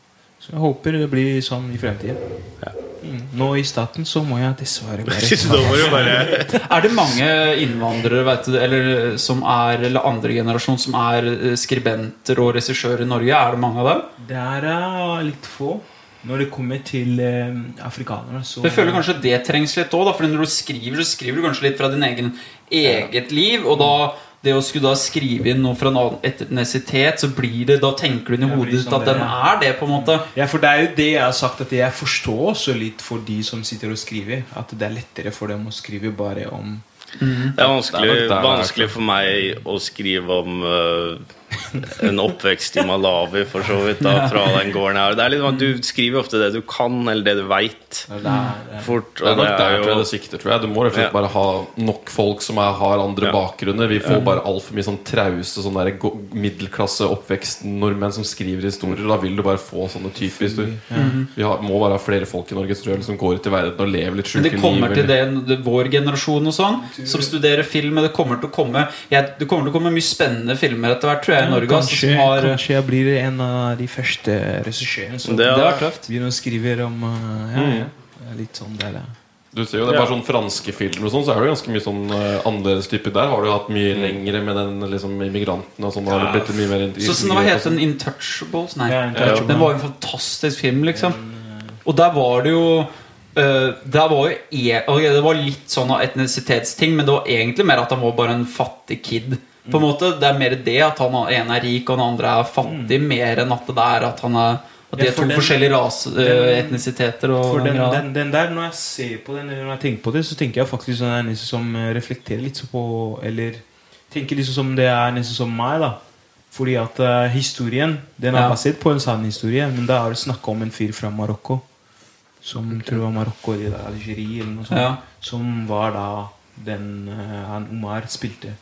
så jeg håper det blir sånn i fremtiden. Mm. Nå i staten så må jeg dessverre bare Er det mange innvandrere vet du, eller, som er, eller andre generasjon som er eh, skribenter og regissører i Norge? Er det mange av dem? Det er eh, litt få. Når det kommer til eh, afrikanere, så Jeg føler kanskje det trengs litt òg. For når du skriver, så skriver du kanskje litt fra din egen eget liv. Og da det å skulle da skrive inn noe fra en annen etnisitet, så blir det Da tenker du inn i hodet ditt sånn at den er det, på en måte. Ja, for det er jo det jeg har sagt, at jeg forstår også litt for de som sitter og skriver. At det er lettere for dem å skrive bare om Det er vanskelig, Det er der er, vanskelig for meg å skrive om øh, en oppvekst i Malawi, for så vidt. da Fra den gården her Det er litt sånn Du skriver ofte det du kan, eller det du veit. Fort. Og det er, nok der er tror jeg det sikter, tror jeg Du må rett og slett bare ha nok folk som er, har andre Ja. bakgrunner. Vi får bare altfor mye sånn trause sånn middelklasse oppvekst-nordmenn som skriver historier. Da vil du bare få sånne typer historier. Vi har, må bare ha flere folk i Norge tror jeg, som går ut i verden og lever litt sjuke liv. det kommer liv. til det, det vår generasjon og sånn, som studerer film. Det kommer til å komme jeg, Det kommer til å komme mye spennende filmer etter hvert, tror jeg, i Norge. altså, kanskje, som har, kanskje jeg blir en av de første regissørene som Det det er- er begynner å skrive om uh, ja, ja. Er Litt sånn der, ja. Du ser jo det er bare sånn franske filmer og sånn, så er det jo ganske mye sånn uh, annerledes type. Der har du hatt mye lengre med den liksom immigranten og sånn. Ja. blitt mye mer Så sånn, Hva het den? Intouchables? Nei. Ja, Intouchables. Den var jo en fantastisk film, liksom. Og der var det jo Uh, det, var jo okay, Det var litt sånn etnisitetsting, men det var egentlig mer at han var bare en fattig kid. På en måte Det er mer det at han ene er rik og den andre er fattig, mer enn at det er at han er At de Ja, er for to den- forskjellige ras, den- etnisiteter. Og For den, den, der, når jeg ser på den, når jeg tenker på det, så tenker jeg faktisk at det er nesten som reflekterer litt på Eller tenker liksom som det er nesten som meg, da. Fordi at uh, historien Den er Ja. basert på en sann historie, men da er det snakk om en fyr fra Marokko. Som tror jeg var Marokko eller Algerie eller noe sånt. Ja. Som var da den uh, han Omar spilte.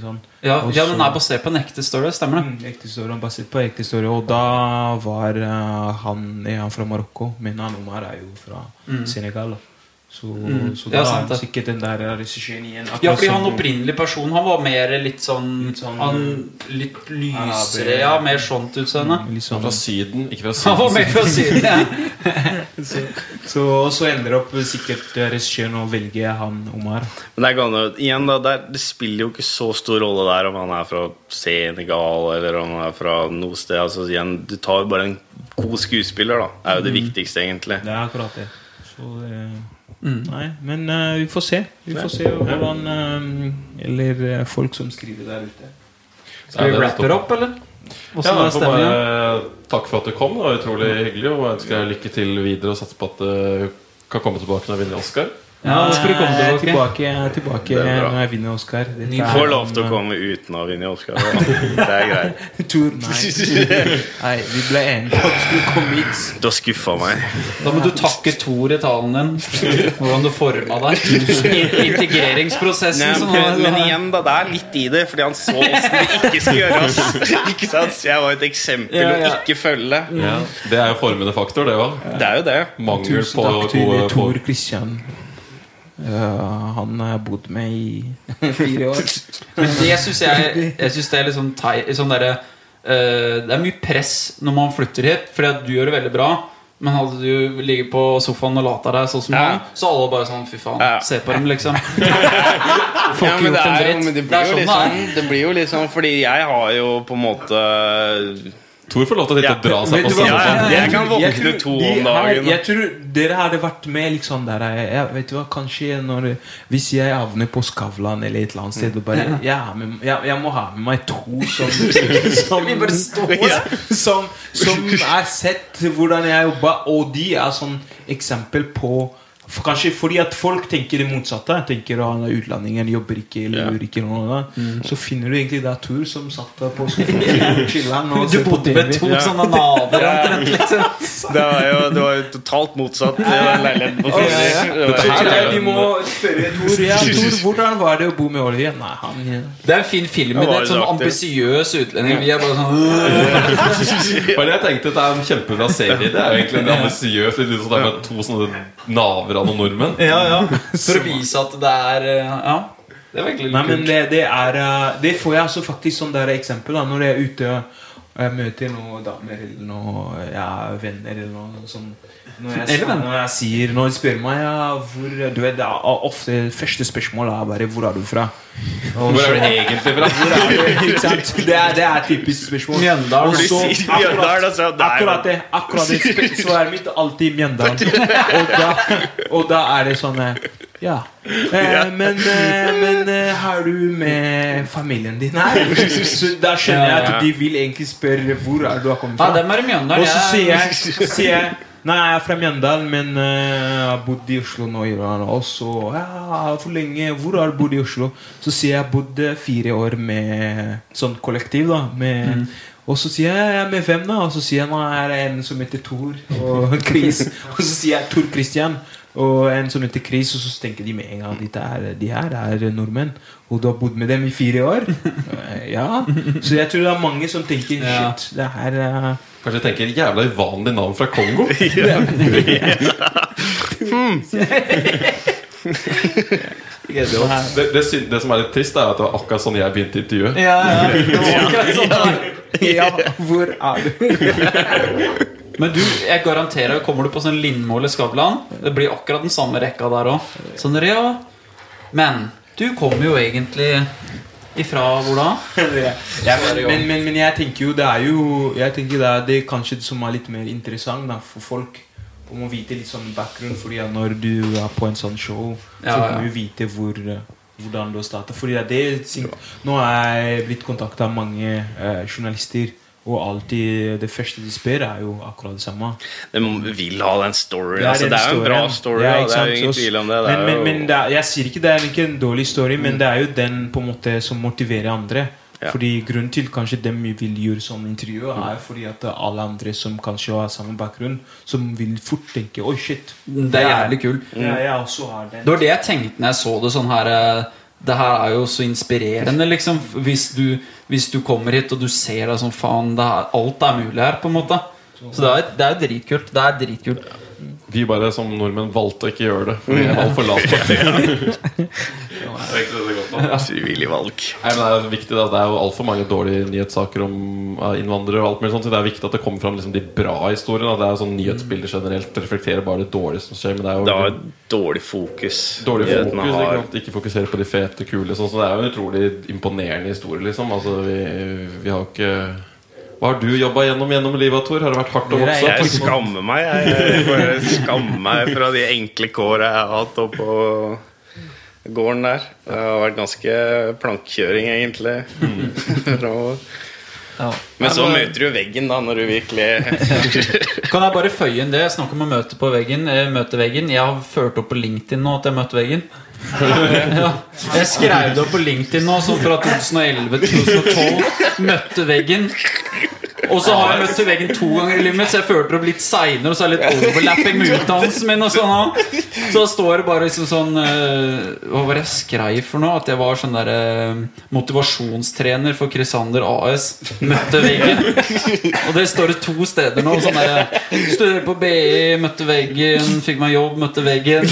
Sånn. ja, Og ja, den er basert på en ekte story, stemmer det? Mm, ekte historie, basert på ekte story Og da var uh, han, han fra Marokko, Min han Omar er jo fra Senegal. da. Så, så Mm. Ja, da sant er det. sikkert den der regissøren igjen. Ja, fordi han opprinnelig person Han var mer litt sånn, Litt sånn- han, Litt lysere, ja. Mer sånt utseende. Litt Han sånn, fra Syden, ikke fra Syden. Han var mer fra Syden, ja. så, så, så ender opp sikkert eh, regissøren å velge han Omar. Men det, er gane, igjen da, der, det spiller jo ikke så stor rolle der om han er fra Senegal eller om han er fra noe sted. Altså, igjen, du tar jo bare en god skuespiller, da. Det er jo det viktigste, egentlig. Det er akkurat det. Så, eh, Mm. Nei, men uh, vi får se. Vi får se hvordan uh, Eller uh, folk som skriver der ute. Skal vi rappe wrap eller? Ja, jeg får bare Takk for at du kom. Det var utrolig hyggelig. Og jeg ønsker deg lykke til videre og satser på at du kan komme tilbake når du vinner Oscar. Ja, nå skal du komme tilbake. tilbake, er tilbake Det bra. når jeg vinner Oscar. Du Får lov til å komme uten å vinne Oscar. Det er greit. eh, Tur, nei. nei, vi ble enige om at du skulle komme hit. Du har skuffa meg. Da må du takke Tor i talen din. Hvordan du forma deg. Integreringsprosessen Nei, men, men igjen, da, det er litt i det, fordi han så åssen det ikke skulle gjøres. Ikke sant? Så jeg var et eksempel Ja, å ikke følge. Ja, det er jo formende faktor, det òg. Det er jo det. Mangel Tusen på takk til gode Tor på, Christian. Han har jeg bodd med i fire år. Men det syns jeg Jeg synes det er litt sånn tei, sånn eh, Det er mye press når man flytter hit, fordi du gjør det veldig bra. Men hadde du ligget på sofaen og lata deg sånn som Ja. han, så alle bare sånn Fy faen, Ja. se på dem, liksom. Får Ja, ikke gjort en dritt. det Det blir er sånn det liksom. Det blir jo liksom Fordi jeg har jo på en måte Tor får lov til å sitte og dra seg på hva? Ja, ja. Jeg kan våkne tror to om dagen. Jeg tror dere hadde vært med liksom der jeg, jeg Vet du hva, kanskje når Hvis jeg havner på Skavlan eller et eller annet sted og bare jeg, med, jeg, jeg må ha med meg to som Som, ja, som, som er sett hvordan jeg jobba, og de er sånn eksempel på for Kanskje fordi at folk tenker det motsatte. Tenker at han er utlendingen, jobber ikke eller Ja. ikke noe. mm. Så finner du egentlig der Tur som satt der på chiller'n og Du bodde med to Ja. sånne naboer omtrent, liksom. Det var jo, det var jo totalt motsatt Det var leiligheten på Ja, ja, ja. Det er jo vi må spørre Tor. Ja, Tor, hvordan var det å bo med Olje? Nei, han Det er en fin film. Det Det er et sånn ambisiøs utlending. Vi er bare sånn Bare jeg tenkte at Det er en kjempebra serie. Det er jo egentlig en ambisiøs litt sånn to sånne naver av noen nordmenn. Ja, ja. For å vise at det er eh, Ja. Det er virkelig Nei, litt men kult. det, det er uh, Det får jeg altså faktisk sånn der eksempel da Når jeg er ute og jeg møter noen damer eller noen ja, venner eller noe sånn når jeg, Eller når jeg sier Når de spør meg ja, hvor, Du vet, det er ofte første spørsmål er bare Hvor er du fra? Og Hvor er du egentlig fra? Hvor er du? Ikke sant? Det er, det er typisk spørsmål. Mjøndalen. Så- Mjøndalen, altså. Akkurat det. akkurat det Svaret mitt alltid Mjøndalen. Og da, og da er det sånn Ja. Eh, men eh, men eh, har du med familien din her? Så da skjønner jeg at de vil egentlig spørre hvor er du har kommet Ja, fra. dem er i Mjøndalen. Og så sier Jeg- jeg, sier jeg Nei, jeg er fra Mjøndalen, men eh, jeg har bodd i Oslo nå. i Iran. Og så ja, For lenge Hvor har du bodd i Oslo? Så sier jeg jeg bodde fire år med sånn kollektiv. da med, Og så sier jeg ja, med hvem da? Og så sier jeg nå er det en som heter Tor og Chris. og så sier jeg Tor Christian og en som heter Chris, og så tenker de med en gang at de her er nordmenn. Og du har bodd med dem i fire år? Eh, ja. Så jeg tror det er mange som tenker Ja. shit, det her er Kanskje jeg tenker jævla uvanlig navn fra Kongo? Det, det, syn- det som er litt trist, er at det var akkurat sånn jeg begynte intervjuet. Ja, ja. Det sånn. Ja, hvor er du? Men du, jeg garanterer Kommer du på sånn Lindmo eller Skavlan Det blir akkurat den samme rekka der òg. Sånn, ja. Men du kommer jo egentlig ifra hvor da? Ja, men, men, men, men jeg tenker jo det er jo Jeg tenker det er det kanskje som er litt mer interessant da, for folk om å vite litt sånn bakgrunn. Fordi når du er på en sånn show, Ja, så ja. må du vite hvor eh, hvordan du har starta. Det er det Nå er jeg blitt kontakta av mange eh, journalister, og alltid det første de spør, er jo akkurat det samme. De vil ha den storyen. Det er altså, det er jo en bra story. Ja, Ja, det er jo ingen tvil om det. det men, men, men det er, jeg sier ikke det er ikke en dårlig story, men det er jo den på en måte som motiverer andre. Ja. Fordi Grunnen til kanskje dem vil gjøre sånn intervju, er fordi at alle andre som kanskje har samme bakgrunn, som vil fort tenke Oi, shit. Det er jævlig kult. Ja, har den. Det var det jeg tenkte når jeg så det sånn her eh, Det her er jo så inspirerende, liksom. Hvis du, hvis du kommer hit og du ser deg sånn Faen, alt er mulig her, på en måte. Så det er, det er dritkult. Det er dritkult. Vi bare som nordmenn valgte å ikke gjøre det. Vi er altfor late. Frivillig valg. Nei, men Det er viktig da Det er jo altfor mange dårlige nyhetssaker om innvandrere. og alt mulig sånt Så Det er viktig at det kommer fram liksom, de bra historiene. da. Det er jo sånn Nyhetsbildet generelt reflekterer bare det dårlige som skjer. Men det er jo Det er dårlig fokus. dårlig fokus. Ikke, sant? ikke fokusere på de fete, kule. Sånn, så det er jo en utrolig imponerende historie. Liksom. Altså, vi, vi har jo ikke Hva har du jobba gjennom gjennom livet, Tor? Har det vært hardt å vokse Jeg skammer meg. Jeg, bare skammer meg fra de enkle kåra jeg har hatt oppå gården der. Det har vært ganske plankkjøring, egentlig. Fremover. Men så møter du veggen, da, når du virkelig Kan jeg bare føye inn det? Snakk om å møte på veggen. eh, Møte veggen. Jeg har ført opp på LinkedIn nå at jeg møtte veggen. Jeg skrev det opp på LinkedIn nå, sånn fra 2011-2012. Møtte veggen. Og så har jeg møtt til veggen to ganger i livet mitt, så jeg følte det opp litt seinere. Og så er det litt overlapping med utdannelsen min. og sånn. Så står det bare liksom sånn eh, Hva var det jeg skrev for noe? At jeg var sånn der eh, motivasjonstrener for Krisander AS. Møtte veggen. Og det står det to steder nå. Sånn der, Studerer på BI, møtte veggen, fikk meg jobb, møtte veggen.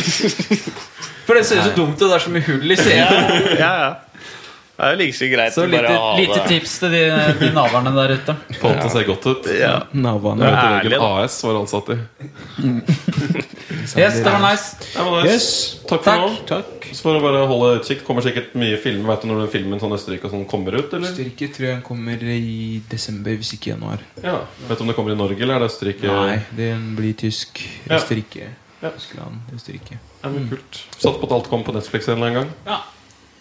For det ser jo så dumt ut. Det er så mye hull i scenen. Ja, ja. Det er jo like så greit Så å bare lite, ha lite det. tips til de, de naverne der ute. Få det til å se godt ut. Ja. Navane. Ja. Røntgen Ærlig, da. AS var ansatt i. Yes, det var nice. Ja, men nice. Yes. Takk for Takk. nå. Takk. Så får du bare holde utkikk. Kommer sikkert mye film. Vet du når den filmen sånn Østerrike og sånn kommer ut? eller? Østerrike tror jeg kommer i desember, hvis ikke januar. Ja. Vet du om det kommer i Norge, eller er det Østerrike? Nei, den blir tysk. Ja. Østerrike. Ja. Tyskland, Østerrike. Ja, men kult. Satt på at alt kom på Netflix en eller annen gang. Ja.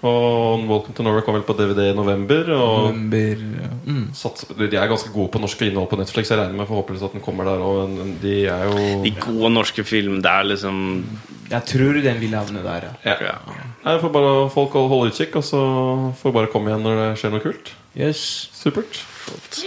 Og Welcome to Norway kom vel på DVD i november. Og November mm. satser de er ganske gode på norsk innhold på Netflix. Jeg regner med forhåpentligvis at den kommer der. òg. de er jo De gode norske film, det er liksom Jeg tror den vil havne der, ja. ja. Nei, får bare folk holde utkikk, og så får bare komme igjen når det skjer noe kult. Yes. Supert. Flott.